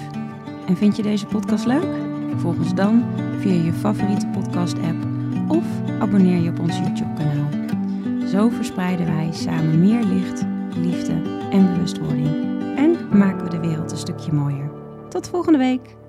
S1: En vind je deze podcast leuk? Volg ons dan via je favoriete podcast-app of abonneer je op ons YouTube-kanaal. Zo verspreiden wij samen meer licht, liefde en bewustwording. En maken we de wereld een stukje mooier. Tot volgende week!